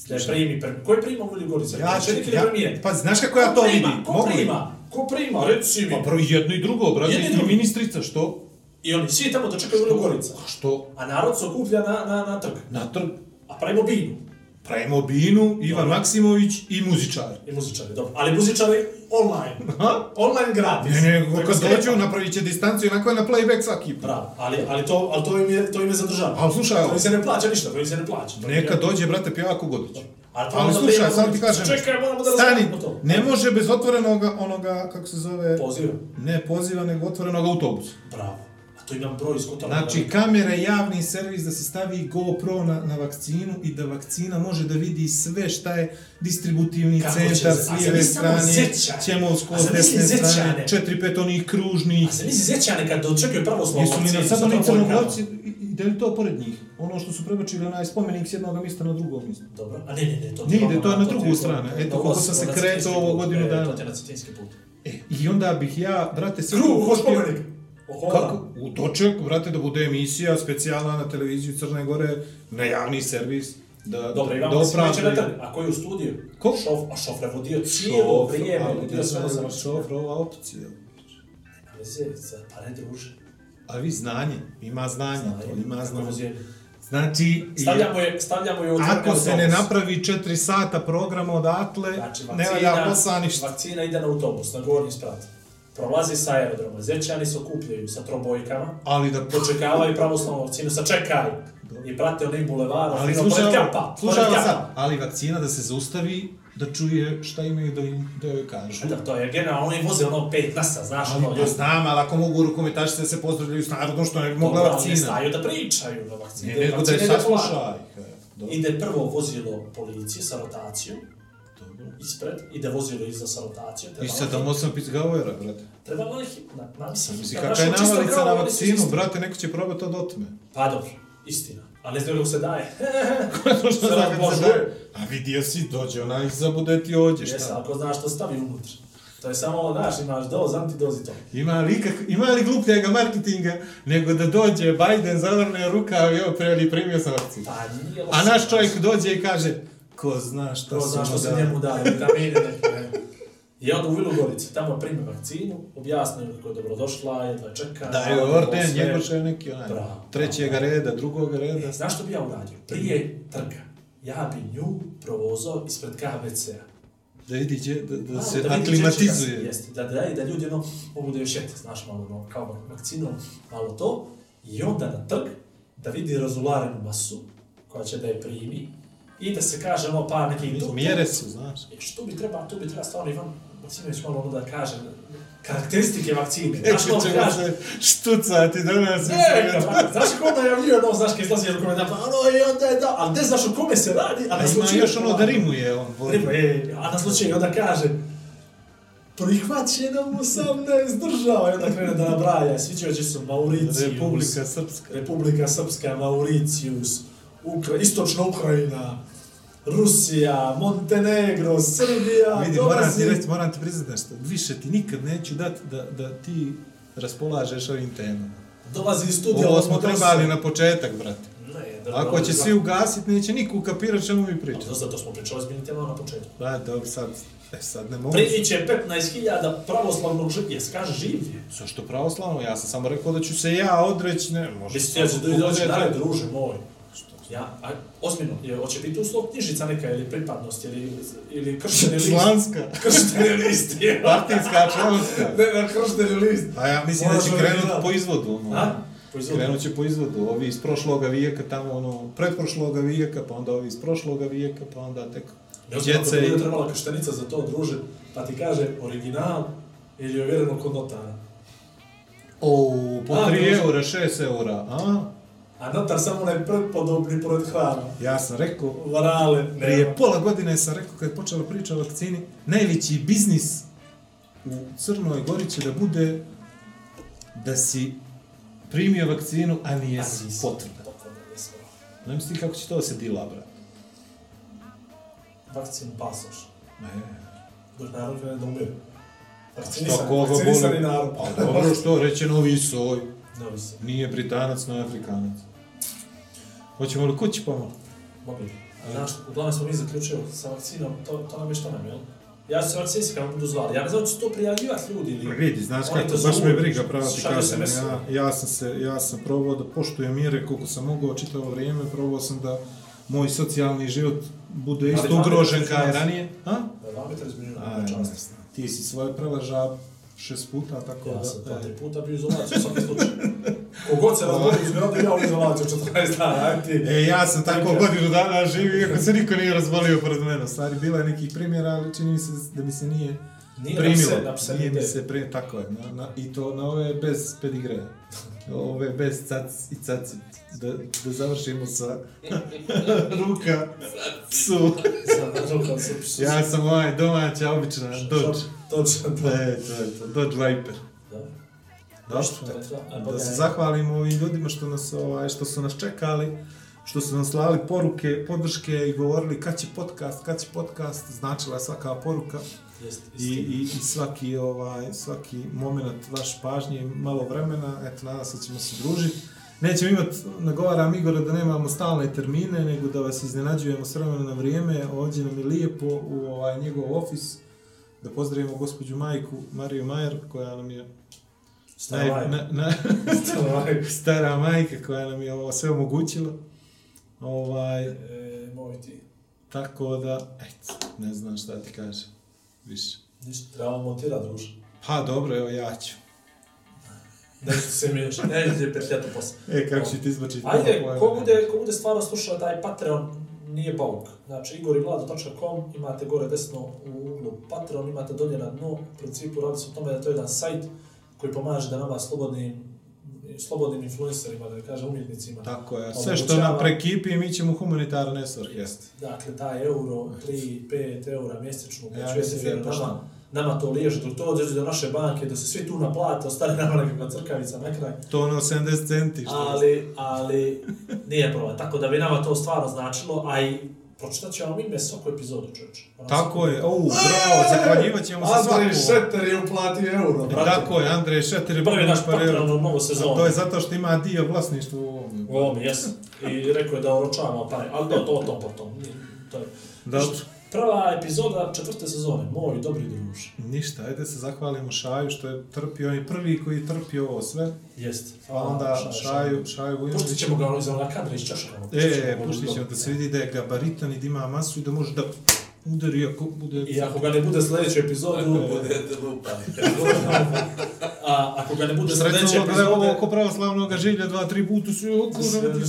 da je primi, pre... ko je prima u Vilu Gorica? Ja ili ja, premijer? pa znaš kako ja to prima? vidim? Ko Mogu prima? Ko prima? Reci mi. Pa prvo jedno i drugo, brate, Jedno i i drugo. ministrica, što? I oni svi tamo dočekaju u Vilu Gorica. A što? A narod se okuplja na, na, na trg. Na trg. A pravimo binu. Pravimo binu, Ivan Dobro. Maksimović i muzičar. I muzičari, dobro. Ali muzičari online. Ha? online gratis. Ne, ne, Preko kad dođu, napravit će distanciju, onako je na playback svaki. Bravo, ali, ali, to, ali to, im je, to im je zadržava. Ali slušaj, To im se ne plaća ništa, to im se ne plaća. Neka je- dođe, brate, pjeva ako god hoće. Ali, Ali slušaj, sad ti kažem, Čekaj, moramo da stani, to. ne može bez otvorenog onoga, kako se zove, Poziv. ne poziva, nego otvorenog autobusa. Bravo. To imam broj iz kotara. Znači, kamera je javni servis da se stavi GoPro na, na vakcinu i da vakcina može da vidi sve šta je distributivni Kako centar s lijeve strane. Ćemovsko s desne strane, četiri pet onih kružnih. A se misli zećane kad dočekaju pravoslavnu Jesu li vakcinu na sad sa oni crnogorci, ide li to pored njih? Ono što su prebačili onaj spomenik s jednog mjesta na drugo mjesto. Dobro, a ne, ne, ne, to Ne ti ide, to je na drugu stranu. Eto, to koliko sam se kretao ovo godinu e, dana. To ti je na Cetinski put. E, I onda bih ja, brate, sve ko popio- spomenik. Kako? U doček, brate, da bude emisija specijalna na televiziju Crne Gore, na javni servis, da, da, Ivan da je na opravdaju. trg. A ko je u studiju? Ko? Šof, a Šofre vodio cijelo vrijeme, vodio sve znam, za šofrova opcija. Veze, za- pa ne druže. A vi znanje, ima znanje, to ima znanje. Znači, Stavljamo je, stavljamo je ako se ne napravi 4 sata programa odatle, Znači, ne valja vakcina, posla ništa. vakcina ide na autobus, na gornji sprat. Prolazi sa aerodroma, zećani se okupljaju sa trobojkama, Ali da... dočekavaju pravoslavnu vakcinu, sačekaj. I prate onim bulevarom, Ali fino pored kapa. pored kapa. sad, ali vakcina da se zaustavi, da čuje šta imaju da, im, da joj kažu. Da, to je generalno, oni voze ono pet nasa, znaš, Ali ono, ljudi. znam, ali ako mogu rukometašice da se pozdravljaju s narodom, što ne bi mogla Dobro, ali ne vakcina. staju da pričaju na vakcini. Ne, nego da Vakcina je saslušaj. Dobro. Ide prvo vozilo policije sa rotacijom, Dobro. Ispred, ide vozilo iza sa rotacijom. I sad tamo sam pizgavojera, brate. Treba ono hit, na, mislim, Misli, na kakva je navalica na vakcinu, brate, neko će probati to do otme. Pa dobro, istina. Ali ne znam kako se daje. *laughs* Što Sve zna kako se daje? A vidio si, dođe ona i zabude ti ođe, šta? ako znaš što stavi unutra. To je samo znaš, imaš doz, antidoz i to. Ima li, ikak, ima li glupljega marketinga nego da dođe Biden, zavrne rukav i evo preli primio sam vakcinu. Pa nije A naš čovjek dođe i kaže, ko zna šta To su znaš što se njemu dali, vitamine neke. ne. I onda u Vilu Gorici, tamo prime vakcinu, objasnio kako je dobrodošla, jedva čeka. Da je orden, sve. Njegoša neki onaj, Bravo, trećega reda, drugoga reda. E, Znaš što bi ja uradio? Prije trga. Ja bi nju provozao ispred KBC-a. Da idiđe, da, da Malo, se vidi će aklimatizuje. Da, jeste, da, da, da ljudi ono, mogu da još šete, znaš, malo ono, kao vakcinom, malo to. I onda na trg, da vidi razularenu masu, koja će da je primi, i da se kaže ono par nekih... tu- Mjere su, znaš. E, Što bi treba, tu bi treba stvarno Ivan Maksimović malo ono da kaže karakteristike vakcine. Eko Znaš, ono će kaže, se štucati do nas. i E, sve. pa, znaš kako onda javljuje ono, znaš, kad izlazi jedan komentar, pa ono, i onda je da, ali ne znaš o kome se radi, a na ima slučaju... još ono da rimuje on. voli. Rima, e, a na slučaju onda kaže, prihvaćeno mu 18 država, i onda krene da nabraja, sviđaće su Mauricijus, Republika Srpska. Republika Srpska, Mauricijus, Ukra Istočna Ukrajina, Rusija, Montenegro, Srbija, Vidi, moram dolazi- ti reći, moram ti priznati nešto. Više ti nikad neću dati da, da ti raspolažeš ovim temama. dolazi iz studija. Ovo smo trebali na početak, brate. Ne, da, Ako će svi ugasiti, neće niko ukapirat čemu mi pričamo. To zato smo pričali s tema na početku. Da, dobro, sad, e, sad ne mogu. Primit će 15.000 pravoslavnog življa, jes kaže življe. Zašto pravoslavno? Ja sam samo rekao da ću se ja odreći, ne, može Mislim, ja ću da dođe dalje, druže moj. Ja, a, ozbiljno, je, hoće biti uslov knjižica neka ili pripadnost ili, ili kršteni list. Članska. *laughs* Kršteni list je. Partijska članska. Ne, na kršteni list. A ja mislim da će Moraš krenut original. po izvodu. Ono. A? Po izvodu. Krenut će po izvodu. Ovi iz prošloga vijeka, tamo ono, pretprošloga vijeka, pa onda ovi iz prošloga vijeka, pa onda tek djece i... bi trebala krštenica za to, druže, pa ti kaže original ili je ovjereno kod notara. O, po A, 3 druže. eura, 6 eura, a? A notar samo onaj pretpodobni pored hrana. Ja sam rekao, Varale, nema. prije pola godine sam rekao kad je počela priča o vakcini, najveći biznis u Crnoj Gori će da bude da si primio vakcinu, a nije nisi. potvrda. Ne misli kako će to da se dila, bra. Vakcin pasoš. Ne. Dok narod krene da umire. Vakcinisan, vakcinisani narod. Pa dobro što reće novi soj. Novi se. Nije Britanac, no Afrikanac. Hoćemo li kući pomalo? Mogli. Znaš, uglavnom smo mi zaključili sa vakcinom, to, to nam je što nam, jel? Ja ću se vakcinisati me budu zvali. Ja ne znam da će to prijavljivati ljudi ili... Vidi, znaš kako, baš me briga, pravo ti kažem, ja, ja sam se, ja sam probao da poštujem mjere koliko sam mogao čitavo vrijeme, probao sam da moj socijalni život bude isto ugrožen kao i ranije. A? Da, dva metra između A, nama, ne čast. znam. Ti si svoje preleža šest puta, tako Ja da... sam dva, e, tri puta bio u izolaciji u svakom slučaju. Kogod se razboli iz grada, ja u izolaciju 14 dana, ti. E, ja sam tako godinu dana živio, iako se niko nije razbolio pored mene. Stvari, bilo je nekih primjera, ali čini mi se da mi se nije Nije primilo. napse, napse nije mi se primilo, tako je. Na, na, I to na ove bez pedigreja. Ove bez cac i caci. Da, da završimo sa *laughs* ruka psu. Se psu. Ja sam ovaj domaća, obična Dodge. Točno, to. Ne, to je to. Dodge Viper. Da. Je Da Boga se je. zahvalimo ovim ljudima što, nas, ovaj, što su nas čekali, što su nam slali poruke, podrške i govorili kad će podcast, kad će podcast, značila je svaka poruka Jest, i, i, i svaki, ovaj, svaki moment vaš pažnje malo vremena, eto, nadam se da ćemo se družiti. Nećemo imati, nagovaram Igora da nemamo stalne termine, nego da vas iznenađujemo s vremena na vrijeme, ovdje nam je lijepo u ovaj, njegov ofis, da pozdravimo gospođu majku Mariju Majer, koja nam je Stara naj, na, na, *laughs* Stara majka. koja nam je ovo sve omogućila. Ovaj, E, moj ti. tako da, eto, ne znam šta ti kaže više. Ništa, trebamo montirati, druže. Pa dobro, evo ja ću. Nešto se mi još, ne ide petljati posle. E, kako će ti izbačiti? Ajde, ko bude, ko bude stvarno slušao taj Patreon, nije bauk. Znači, igorivlado.com, imate gore desno u uglu Patreon, imate dolje na dnu. U principu radi se o tome da to je jedan sajt koji pomaže da nama slobodnim, slobodnim influencerima, da kažem umjetnicima. Tako je, sve što nam prekipi, mi ćemo humanitarne svrhe. Dakle, taj euro, 3, 5 eura mjesečno, Ja ja mislim da nama, pošteno. Nama to liježe, dok to dođe do naše banke, da se svi tu naplate, ostane nama nekakva crkavica na kraj. To ono 70 centi. Što Ali, ali, nije problem. Tako da bi nama to stvarno značilo, a i pročitat ću vam ime svaku epizodu, čovječe. Tako je, o, bravo, zahvaljivat ćemo se Andrej svakom. Šeter je uplatio euro, E, brate. Tako je, Andrej Šeter je Prvi naš. Patreon u novu A sezonu. To je zato što ima dio vlasništva u ovom. U ovom, jes. I rekao je da oročavamo pare, ali da, to o tom potom. Nije- To je. Dobro. Prva epizoda četvrte sezone, moj dobri druž. Ništa, ajde se zahvalimo Šaju što je trpio, on je prvi koji je trpio ovo sve. Jest. A onda Šaju, Šaju Pustit Vujnović. ćemo ga iz onoga kadra iz Češka. E, puštit ćemo da se vidi da je gabaritan i da ima masu i da može da udari ako bude... I ako ga ne bude sljedeću epizodu, Budete lupani. *laughs* a ako ga ne bude Srećno sljedeće da je ovo epizode, oko pravoslavnog žilja dva, tri puta su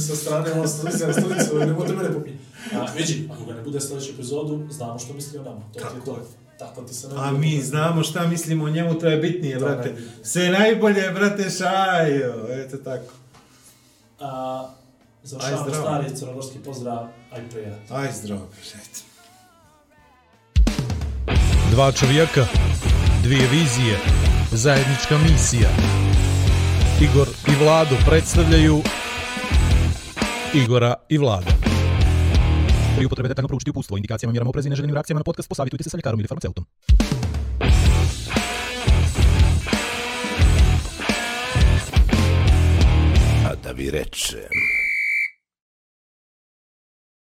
sa strane ono stolice na stolicu, ne bude mene popiti. A vidi, ako ga ne bude sljedeću epizodu, znamo što misli o nama. To ti je Tako to. Tako ti se ne A mi znamo šta mislimo o njemu, to je bitnije, To brate. najbitnije. Sve najbolje, brate, Šajo. Eto tako. A, završavamo stari crnogorski pozdrav, aj prijat. Aj, zdravo, eto. Dva čovjeka, dvije vizije, zajednička misija. Igor i Vlado predstavljaju Igora i Vlada. При употребете так на проучите упутство. Индикация намираме опрези нежелени реакция на подкаст. Посъветуйте се с лекаром или фармацевтом. A da vi rečem.